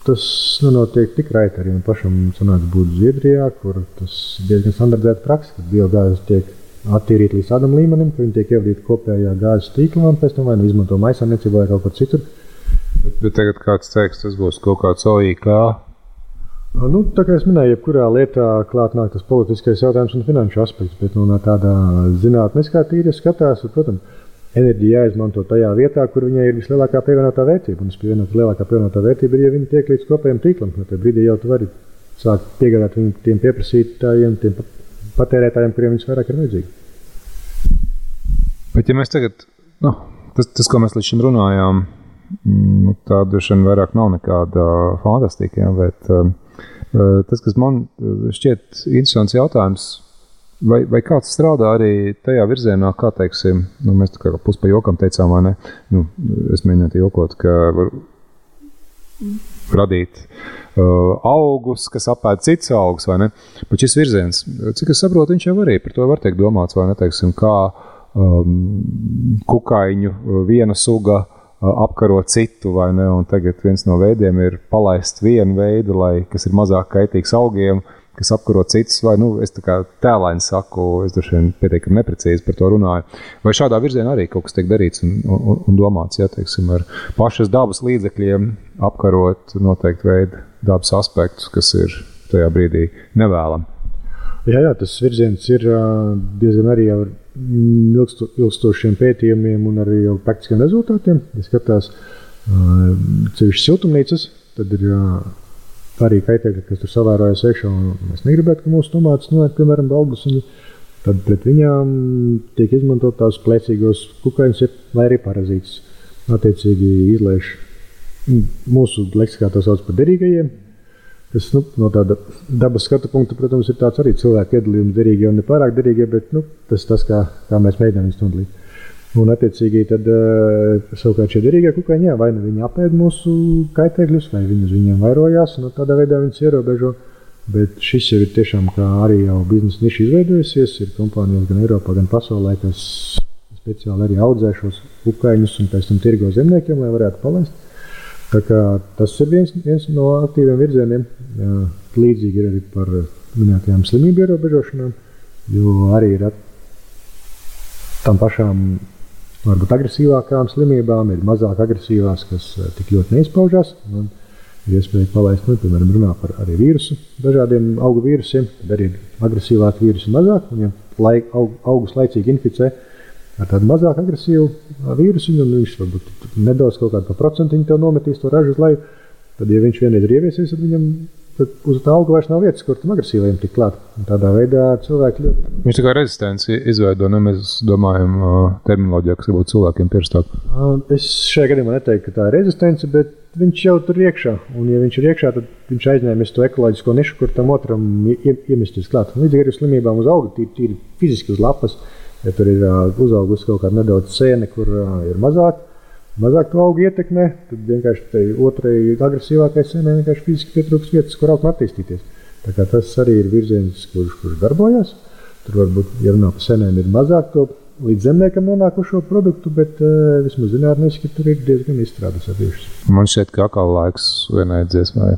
tas nenotiek tik raiti. Arī pašam sanāca būt Zviedrijā, kur tas ir diezgan standartizēta praksa, kad biogāze tiek attīrīta līdz tādam līmenim, ka viņi tiek ievadīti kopējā gāzes tīklā un pēc tam vai nu izmanto maisaimniecībā vai kaut kur citur. Bet, bet tagad kāds teiks, tas būs kaut kāds OIK. Nu, tā kā es minēju, jebkurā lietā klāt nāk tas politiskais jautājums un finanšu aspekts, bet nu, no tādā zinātniskā tīra skatās, protams, enerģija jāizmanto tajā vietā, kur viņai ir vislielākā pievienotā vērtība. Un pievienotā lielākā pievienotā vērtība ir, ja viņi tiek līdz kopējam tīklam. No tajā brīdī jau tu vari sākt piegādāt viņiem tiem pieprasītājiem, tiem patērētājiem, kuriem viņas vairāk ir vajadzīgi. Bet ja mēs tagad, nu, tas, tas, ko mēs līdz šim runājām, nu, tā droši vien vairāk nav nekāda fantastika, ja, bet uh, tas, kas man šķiet interesants jautājums, Vai, vai kāds strādā arī tajā virzienā, kā teiksim, nu, mēs tā kā puspa jokam teicām, vai ne? Nu, es mēģināju jokot, ka var radīt uh, augus, kas apēd cits augus, vai ne? Bet šis virziens, cik es saprotu, viņš jau arī par to var teikt domāts, vai ne, teiksim, kā um, kukaiņu viena suga uh, apkaro citu, vai ne? Un tagad viens no veidiem ir palaist vienu veidu, lai, kas ir mazāk kaitīgs augiem, kas apkaro citus, vai nu, es tā kā tēlēni saku, es droši vien pietiekami neprecīzi par to runāju. Vai šādā virzienā arī kaut kas tiek darīts un, un, un domāts, ja teiksim, ar pašas dabas līdzekļiem apkarot noteikti veidu dabas aspektus, kas ir tajā brīdī nevēlami. Jā, jā, tas virziens ir diezgan arī ar ilgsto, ilgstošiem pētījumiem un arī praktiskiem rezultātiem. Ja skatās ceļš siltumnīcas, tad ir arī kaitēkļi, kas tur savērojas iekšā. Mēs negribētu, ka mūsu tomātus nonāk, piemēram, balgus. Tad pret viņām tiek izmantot tās plēcīgos kukaiņus, vai arī parazītus. Attiecīgi izlaiž mūsu leksikā to sauc par derīgajiem. Kas nu, no tāda dabas skatu punkta, protams, ir tāds arī cilvēku iedalījums, derīgie un nepārāk derīgie, bet nu, tas ir tas, kā, kā mēs mēģinām viņus nodalīt. Un, attiecīgi, tad uh, savukārt šie derīgie kukaiņi, jā, vai nu viņi apēd mūsu kaitēkļus, vai viņi uz viņiem vairojās, un nu, tādā veidā viņus ierobežo. Bet šis jau ir tiešām arī jau biznesa niša izveidojusies. Ir kompānijas gan Eiropā, gan pasaulē, kas speciāli arī audzē šos kukaiņus un pēc tam tirgo zemniekiem, lai varētu palaist. Tas ir viens, viens no aktīviem virzieniem. Jā, līdzīgi ir arī par minētajām slimību ierobežošanām, jo arī ir tam pašām varbūt agresīvākām slimībām, ir mazāk agresīvās, kas eh, tik ļoti neizpaužās. Un ir iespēja palaist, nu, piemēram, runā par arī vīrusu, dažādiem augu vīrusiem, tad arī ir agresīvāki vīrusi mazāk, un ja laik, aug, augus laicīgi inficē ar tādu mazāk agresīvu vīrusu, un viņš varbūt nedaudz kaut kādu procentiņu tev nometīs to ražu uz leju, tad, ja viņš vienreiz ir ieviesies, tad viņam tad uz tā auga vairs nav vietas, kur tam agresīvajam tikt klāt. Un tādā veidā cilvēki ļoti. Viņš tā kā rezistenci izveido, ne mēs domājam terminoloģijā, kas varbūt cilvēkiem pierastāk. Es šajā gadījumā neteiktu, ka tā ir rezistence, bet viņš jau tur iekšā. Un, ja viņš ir iekšā, tad viņš aizņēmis to ekoloģisko nišu, kur tam otram iemesties klāt. Līdzīgi arī slimībām uz auga, tīri, tīri fiziski uz lapas. Ja tur ir uzaugusi kaut kāda nedaudz sēne, kur ir mazāk, mazāk to augu ietekmē, tad vienkārši otrai agresīvākai sēnē vienkārši fiziski pietrūks vietas, kur augam attīstīties. Tas arī ir virziens, kurš, kurš darbojas. Tur varbūt, ja runā par senēm, ir mazāk to līdz zemniekam nonākušo produktu, bet uh, vismaz zinātniski tur ir diezgan izstrādes bijušas. Man šķiet, ka atkal laiks vienai dziesmai.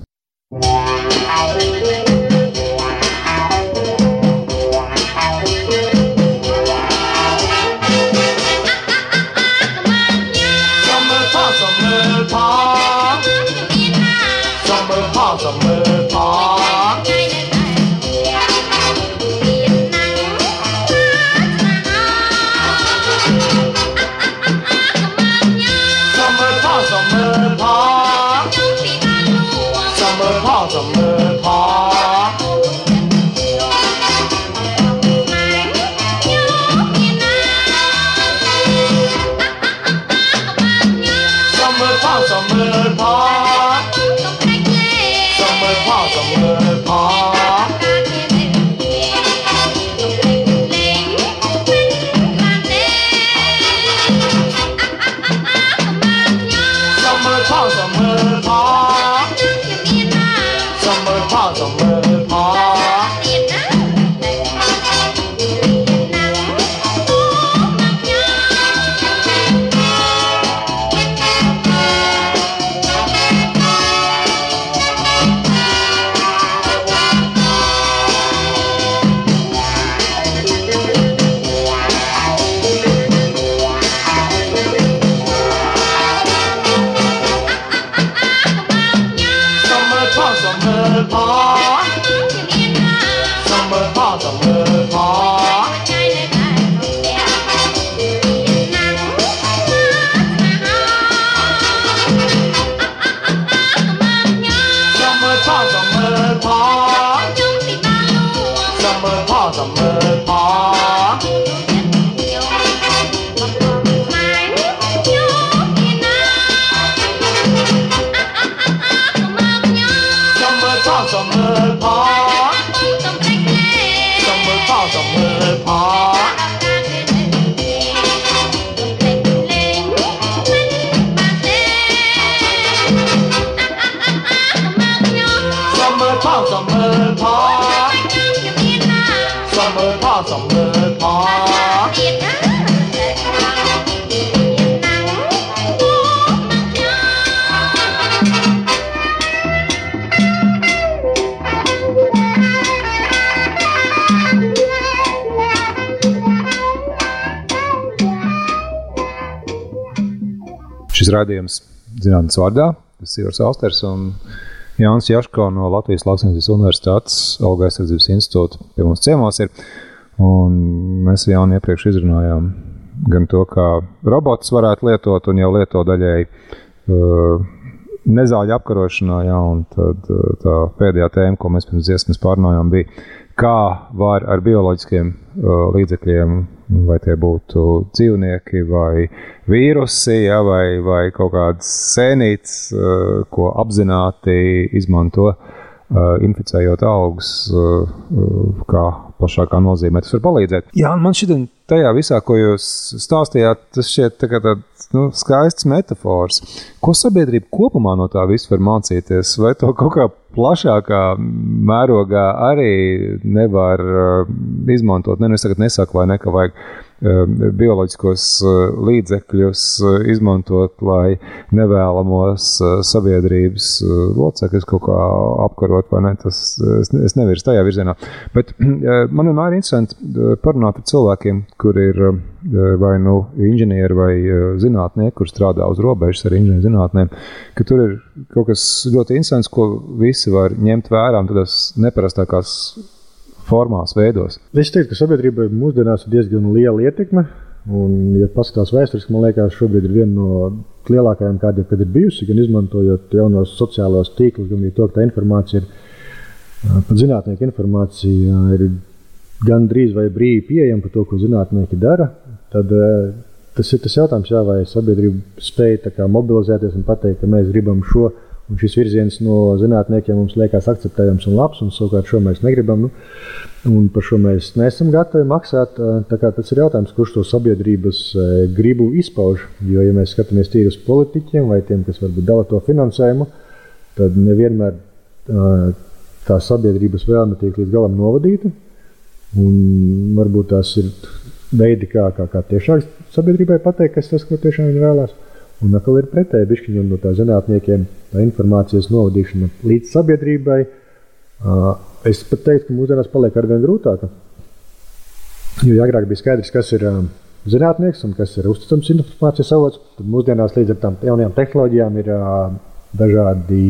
Šis rādījums zinātnes vārdā, tas ir Ivars Austers un Jānis Jaško no Latvijas Lauksnes Universitātes auga aizsardzības institūta pie mums ciemos ir. Un mēs jau iepriekš izrunājām gan to, kā robotus varētu lietot, un jau lieto daļēji uh, nezāļu apkarošanā, jā, un tad tā pēdējā tēma, ko mēs pirms dziesmas pārnājām, bija, kā var ar bioloģiskiem līdzekļiem, vai tie būtu dzīvnieki, vai vīrusi, ja, vai, vai kaut kādas sēnītes, ko apzināti izmanto, inficējot augus, kā plašākā nozīmē tas var palīdzēt. Jā, man šķiet, tajā visā, ko jūs stāstījāt, tas šķiet tā tāds nu, skaists metafors. Ko sabiedrība kopumā no tā visu var mācīties? Vai to kaut kā plašākā mērogā arī nevar uh, izmantot? Ne, nu es tagad nesaku, vai ne, ka vajag bioloģiskos uh, līdzekļus uh, izmantot, lai nevēlamos uh, sabiedrības locekļus kaut kā apkarot, vai ne? Tas, es, es nevirzu tajā virzienā. Bet man vienmēr ir interesanti parunāt ar cilvēkiem, kur ir vai nu inženieri vai zinātnieki, kur strādā uz robežas ar inženieru zinātnēm, ka tur ir kaut kas ļoti interesants, ko visi var ņemt vērā tādās neparastākās formās, veidos. Es teiktu, ka sabiedrībai mūsdienās ir diezgan liela ietekme. Un, ja paskatās vēsturiski, man liekas, šobrīd ir viena no lielākajām, kāda ir bijusi, gan izmantojot jaunos sociālos tīklus, gan arī to, ka tā informācija ir, pat zinātnieku informācija ir gan drīz vai brīvi pieejama par to, ko zinātnieki dara. Tad, Tas ir tas jautājums, jā, vai sabiedrība spēja mobilizēties un pateikt, ka mēs gribam šo, un šis virziens no zinātniekiem mums liekas akceptējams un labs, un savukārt šo mēs negribam. Nu, un par šo mēs neesam gatavi maksāt. Tas ir jautājums, kurš to sabiedrības gribu izpauž. Jo, ja mēs skatāmies tīri uz politiķiem vai tiem, kas varbūt dala to finansējumu, tad nevienmēr tā sabiedrības vēlme tiek līdz galam novadīta. Un varbūt tās ir veidi, kā, kā, kā tiešām sabiedrībai pateikt, kas tas, ko tiešām viņi vēlās. Un atkal ir pretēji bišķiņam no tā zinātniekiem, tā informācijas novadīšana līdz sabiedrībai. Es pat teiktu, ka mūsdienās paliek arvien grūtāka. Jo agrāk bija skaidrs, kas ir zinātnieks un kas ir uzticams informācijas avots, tad mūsdienās līdz ar tām jaunajām tehnoloģijām ir dažādi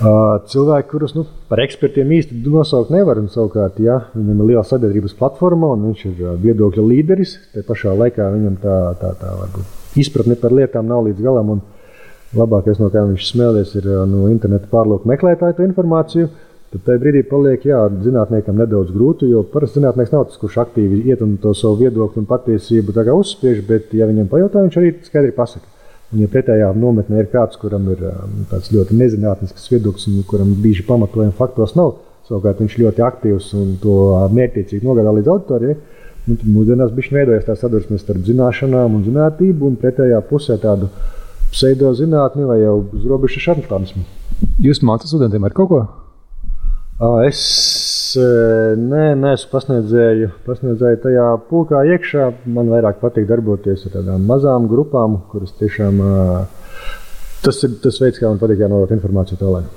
cilvēki, kurus nu, par ekspertiem īsti nosaukt nevar. Un, savukārt, ja viņam ir liela sabiedrības platforma un viņš ir viedokļa līderis, tad pašā laikā viņam tā, tā, tā varbūt, izpratne par lietām nav līdz galam. Labākais, no kā viņš smēlies, ir no interneta pārlūk meklētāju informāciju. Tad tajā brīdī paliek jā, zinātniekam nedaudz grūti, jo parasti zinātnēks nav tas, kurš aktīvi iet un to savu viedokli un patiesību uzspiež, bet, ja viņam pajautā, viņš arī skaidri pasaka. Un, ja pretējā nometnē ir kāds, kuram ir um, tāds ļoti nezinātnisks viedoklis, un kuram bieži pamatojuma faktos nav, savukārt viņš ļoti aktīvs un to mērķiecīgi nogādā līdz auditorijai, nu, tad mūsdienās bija veidojas tā sadursme starp zināšanām un zinātnību, un pretējā pusē tādu pseidozinātni vai jau uz robežas šarlatānismu. Jūs mācāt studentiem ar kaut ko? Es nē, neesmu pasniedzēju, pasniedzēju tajā pulkā iekšā. Man vairāk patīk darboties ar tādām mazām grupām, kuras tiešām. Tas ir tas veids, kā man patīk nodot informāciju tālāk.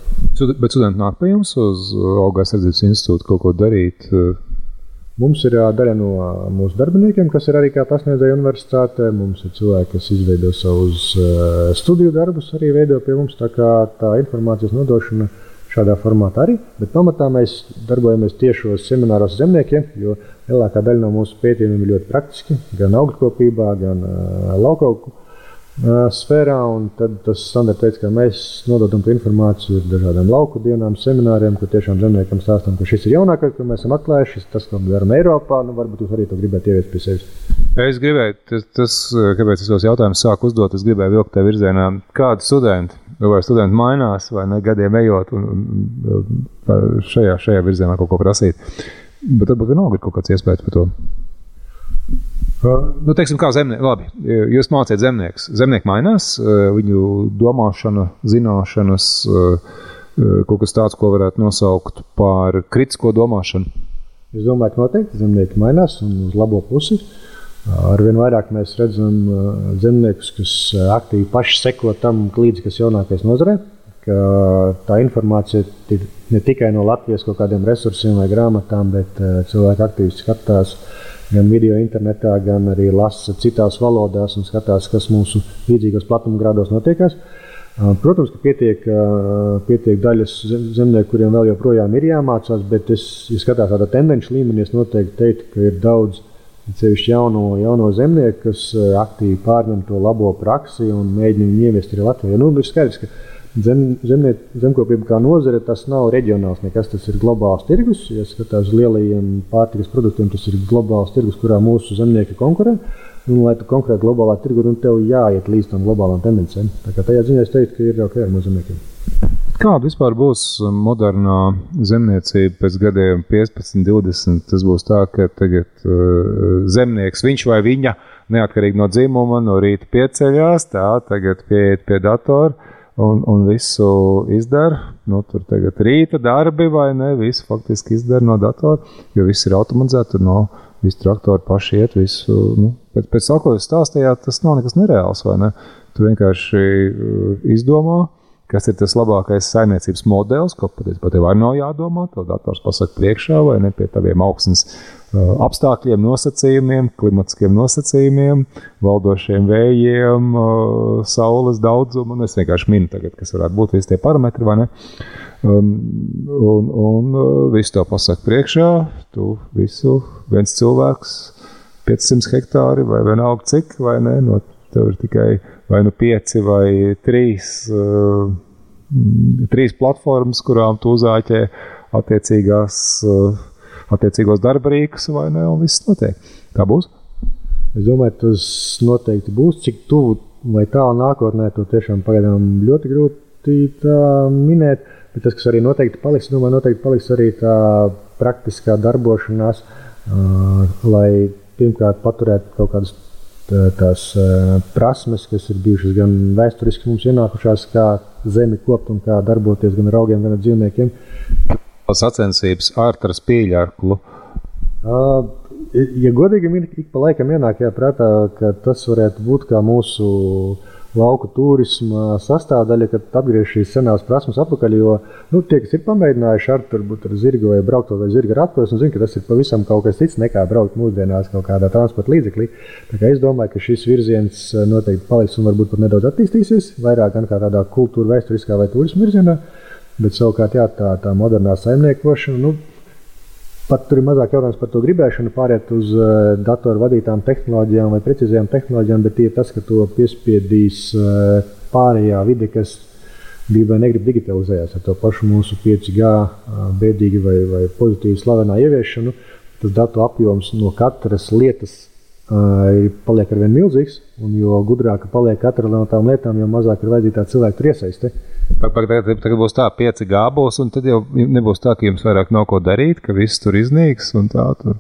Bet studenti nāk pie jums uz Augās sardzības institūtu kaut ko darīt? Mums ir daļa no mūsu darbiniekiem, kas ir arī kā pasniedzēji universitātē. Mums ir cilvēki, kas izveido savus studiju darbus, arī veido pie mums. Tā kā tā informācijas nodošana šādā formātā arī, bet pamatā mēs darbojamies tiešos semināros zemniekiem, jo lielākā daļa no mūsu pētījumiem ir ļoti praktiski, gan augļkopībā, gan laukauku uh, sfērā. Tad tas standarta veids, kā mēs nododam informāciju ar dažādām lauku dienām, semināriem, kur tiešām zemniekam stāstām, ka šis ir jaunākais, ko mēs esam atklājuši, šis tas, ko mēs darām Eiropā. Nu, varbūt jūs arī to gribētu ieviest pie sevis. Es gribēju, tas, tas kāpēc es tos jautājumus sāku uzdot, es gribēju vilkt te virzienā, kādi studenti Nu, vai studenti mainās, vai ne gadiem ejot, un, un šajā, šajā virzienā kaut ko prasīt. Bet varbūt vienalga ir kaut kāds iespējas par to. Nu, teiksim, kā zemnieki, labi, jūs mācāt zemniekus. Zemnieki mainās, viņu domāšana, zināšanas, kaut kas tāds, ko varētu nosaukt par kritisko domāšanu. Es domāju, ka noteikti zemnieki mainās un uz labo pusi. Arvien vairāk mēs redzam zemniekus, kas aktīvi paši seko tam līdzi, kas jaunākais nozarē. Tā informācija ir ne tikai no Latvijas kaut kādiem resursiem vai grāmatām, bet cilvēki aktīvi skatās gan video internetā, gan arī lasa citās valodās un skatās, kas mūsu līdzīgos platumgrādos notiekās. Protams, ka pietiek, pietiek daļas zemnieku, kuriem vēl joprojām ir jāmācās, bet es, ja skatās tādā tendenci līmenī, es noteikti teiktu, ka ir daudz Ceļš jauno, jauno zemnieku, kas eh, aktīvi pārņem to labo praksi un mēģina viņu ieviest arī Latvijā. Nu, ir skaidrs, ka Zem, zemniet, zemkopība kā nozare, tas nav reģionāls nekas, tas ir globāls tirgus. Ja skatās uz lielajiem pārtikas produktiem, tas ir globāls tirgus, kurā mūsu zemnieki konkurē. Un, lai tu konkurētu globālā tirgu, un tev jāiet līdz tam globālām tendencēm. Tā kā tajā ziņā es teiktu, ka ir ok ar mūsu zemniekiem. Kāda vispār būs modernā zemniecība pēc gadiem 15, 20? Tas būs tā, ka tagad uh, zemnieks, viņš vai viņa, neatkarīgi no dzimuma, no rīta pieceļās, tā tagad pieiet pie datora un, un visu izdara. Nu, tur tagad rīta darbi vai ne, visu faktiski izdara no datora, jo viss ir automatizēts, tur nav visi traktori paši iet, visu, nu, pēc, pēc tā, ko jūs stāstījāt, tas nav nekas nereāls, ne? Tu vienkārši uh, izdomā, kas ir tas labākais saimniecības modelis, ko patiesībā tev arī nav jādomā. To dators pasaka priekšā vai ne pie taviem augsnes uh, apstākļiem, nosacījumiem, klimatiskiem nosacījumiem, valdošiem vējiem, uh, saules daudzumu. Es vienkārši minu, tagad, kas varētu būt visi tie parametri, vai ne? Um, un un uh, visu to pasaka priekšā. Tu visu viens cilvēks, 500 hektāri vai vienalga cik, vai ne? No tev ir tikai vai nu pieci vai trīs, uh, trīs platformas, kurām tu uzāķē attiecīgās, uh, attiecīgos darba rīkus, vai ne, un viss notiek. Tā būs. Es domāju, tas noteikti būs. Cik tuvu vai tālu nākotnē, to tiešām pagaidām ļoti grūti minēt. Bet tas, kas arī noteikti paliks, domāju, noteikti paliks arī tā praktiskā darbošanās, uh, lai pirmkārt paturētu kaut kādus tās prasmes, kas ir bijušas gan vēsturiski mums ienākušās, kā zemi kopt un kā darboties gan ar augiem, gan ar dzīvniekiem. Sacensības ārtaras pieļārklu. Uh, ja godīgi, ik pa laikam ienāk jāprātā, ka tas varētu būt kā mūsu uh, lauku turisma sastāvdaļa, kad atgriež šīs senās prasmes atpakaļ. Jo nu, tie, kas ir pamēģinājuši ar, turbūt, ar zirgu vai braukt vai zirga ratos, un zina, ka tas ir pavisam kaut kas cits nekā braukt mūsdienās kaut kādā transporta līdzeklī. Es domāju, ka šis virziens eh, noteikti paliks un varbūt pat nedaudz attīstīsies, vairāk gan kā tādā kultūra, vēsturiskā vai turisma virzienā. Bet savukārt, jā, tā, tā modernā saimniekošana, nu, Pat tur ir mazāk jautājums par to gribēšanu, pāriet uz uh, datoru vadītām tehnoloģijām vai precīzajām tehnoloģijām, bet tie ir tas, ka to piespiedīs uh, pārējā vide, kas grib vai negrib digitalizēties ar to pašu mūsu 5G uh, eh, bēdīgi vai, vai pozitīvi slavenā ieviešanu. Tas datu apjoms no katras lietas uh, paliek ar vien milzīgs, un jo gudrāka paliek katra no tām lietām, jo mazāk ir vajadzīga cilvēku tur iesaistīt. Tagad, tagad būs tā, pieci gābos, un tad jau nebūs tā, ka jums vairāk nav ko darīt, ka viss tur iznīks un tā. Tur.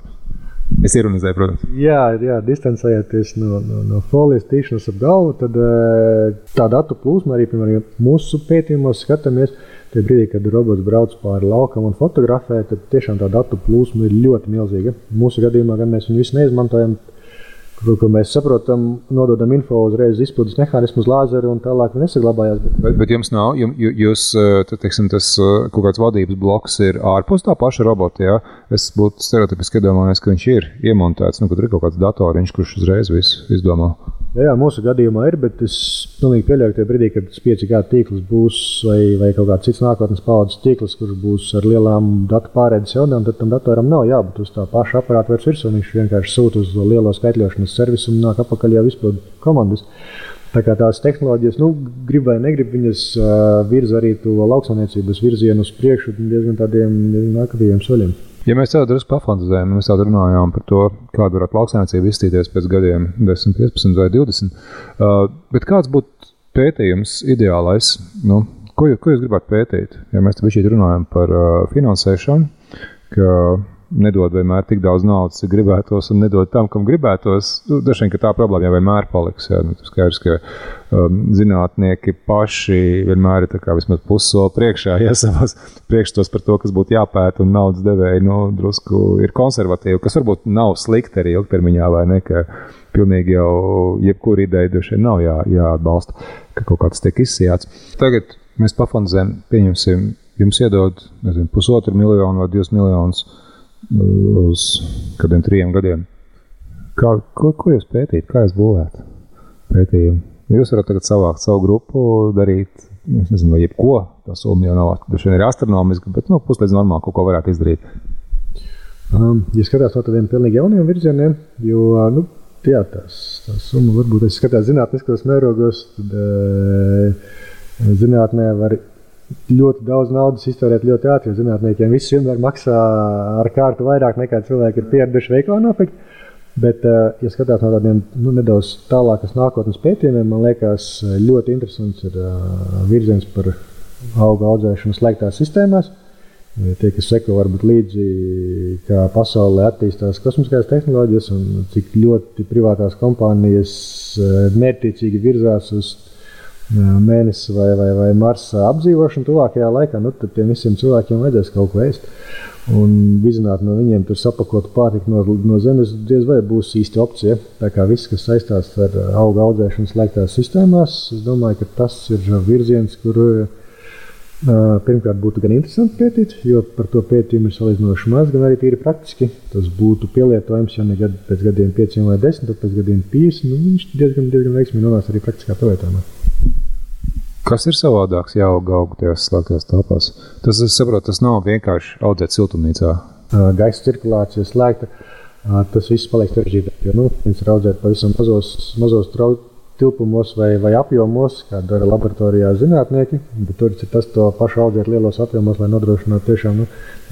Es ironizēju, protams. Jā, jā distancējoties no, no, no folijas tīšanas ap galvu, tad eh, tā datu plūsma arī, piemēram, mūsu pētījumos skatāmies. Tajā brīdī, kad robots brauc pāri laukam un fotografē, tad tiešām tā datu plūsma ir ļoti milzīga. Mūsu gadījumā gan mēs viņu visu neizmantojam Ko, ko mēs saprotam, nododam info uzreiz izpildes mehānismu uz lāzeru un tālāk nesaglabājās. Bet, bet, bet jums nav, jūs, tad, teiksim, tas kaut kāds vadības bloks ir ārpus tā paša robota. Ja? Es būtu stereotipiski iedomājies, ka viņš ir iemontēts, nu, ka tur ir kaut kāds datoriņš, kurš uzreiz visu izdomā. Jā, jā, mūsu gadījumā ir, bet es pilnīgi pieļauju, ka brīdī, kad tas 5G tīkls būs vai, vai kaut kāds cits nākotnes paudzes tīkls, kurš būs ar lielām datu pārēdes jaudām, tad tam datoram nav jābūt uz tā paša aparāta vairs virsū. Viņš vienkārši sūta uz lielo skaitļošanas servisu un nāk apakaļ jau izpildu komandas. Tā kā tās tehnoloģijas, nu, grib vai negrib, viņas uh, virza arī to lauksaimniecības virzienu uz priekšu diezgan tādiem aktīviem soļiem. Ja mēs tādu drusku pafantāzējam, mēs tādu runājām par to, kāda varētu lauksaimniecība izstīties pēc gadiem, 10, 15 vai 20. Uh, bet kāds būtu pētījums ideālais? Nu, ko, ko jūs gribētu pētīt? Ja mēs te šeit runājam par uh, finansēšanu, ka nedod vienmēr tik daudz naudas, cik gribētos, un nedod tam, kam gribētos. Nu, vien, tā problēma jau vienmēr paliks. Jā, nu, skaidrs, ka um, zinātnieki paši vienmēr ir vismaz pussoli priekšā, ja savās priekšstos par to, kas būtu jāpēta, un naudas devēji nu, drusku ir konservatīvi, kas varbūt nav slikti arī ilgtermiņā, vai ne? Pilnīgi jau jebkura ideja droši vien nav jā, jāatbalsta, ka kaut kāds tiek izsijāts. Tagad mēs pafantāzējam, pieņemsim, jums iedod nezinu, pusotru miljonu vai divus miljonus uz kādiem trim gadiem. Kā, ko, ko jūs pētījat, kā jūs būvējat pētījumu? Jūs varat tagad savākt savu grupu, darīt, es nezinu, vai jebko. Tā summa jau nav, droši vien ir astronomiska, bet nu, puslīdz normāli kaut ko varētu izdarīt. Um, ja skatās no tādiem pilnīgi jauniem virzieniem, jo nu, jā, tās, tā summa varbūt es skatos zinātniskos mērogos, tad uh, Zinātnē var ļoti daudz naudas iztērēt ļoti ātri, jo zinātniekiem viss vienmēr maksā ar kārtu vairāk nekā cilvēki ir pieraduši veiklā nopirkt. Bet, eh, ja skatās no tādiem nu, nedaudz tālākas nākotnes pētījumiem, man liekas, ļoti interesants ir uh, virziens par auga audzēšanu slēgtās sistēmās. Tie, kas seko varbūt līdzi, kā pasaulē attīstās kosmiskās tehnoloģijas un cik ļoti privātās kompānijas mērķiecīgi virzās uz mēnesi vai, vai, vai marsa apdzīvošanu tuvākajā laikā, nu, tad tiem visiem cilvēkiem vajadzēs kaut ko ēst. Un vizināt no viņiem tur sapakotu pārtiku no, no zemes diez vai būs īsti opcija. Tā kā viss, kas saistās ar auga audzēšanu slēgtās sistēmās, es domāju, ka tas ir virziens, kur Pirmkārt, būtu gan interesanti pētīt, jo par to pētījumu ir salīdzinoši maz, gan arī tīri praktiski. Tas būtu pielietojams, ja ne gad, pēc gadiem 5 vai 10, tad pēc gadiem 50. Nu, viņš diezgan, diezgan veiksmīgi nonāks arī praktiskā pielietojumā. Kas ir savādāks jāauga augu tajās slēgtās telpās? Tas, es saprotu, tas nav vienkārši audzēt siltumnīcā. Gaisa cirkulācija slēgta, tas viss paliek sarežģītāk. Nu, viņš ir audzēt pavisam mazos, mazos traucējumos tilpumos vai, vai apjomos, kā dara laboratorijā zinātnieki. Tur ir tas pašu audzēt lielos apjomos, lai nodrošinātu tiešām nu,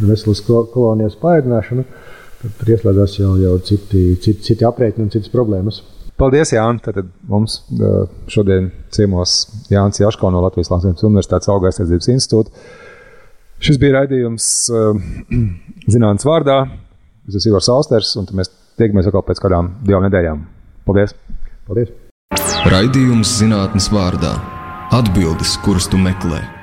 veselas kolonijas paēdināšanu. Tad tur ieslēdzās jau, jau citi, citi, citi aprēķini un citas problēmas. Paldies, Jānis. Tad mums šodien ciemos Jānis Jaško no Latvijas Latvijas Universitātes auga aizsardzības institūta. Šis bija raidījums zinātnīs vārdā. Es esmu Ivars Austers, un mēs tiekamies atkal pēc kādām divām nedēļām. Paldies! Paldies. Raidījums zinātnes vārdā - atbildes, kuras tu meklē.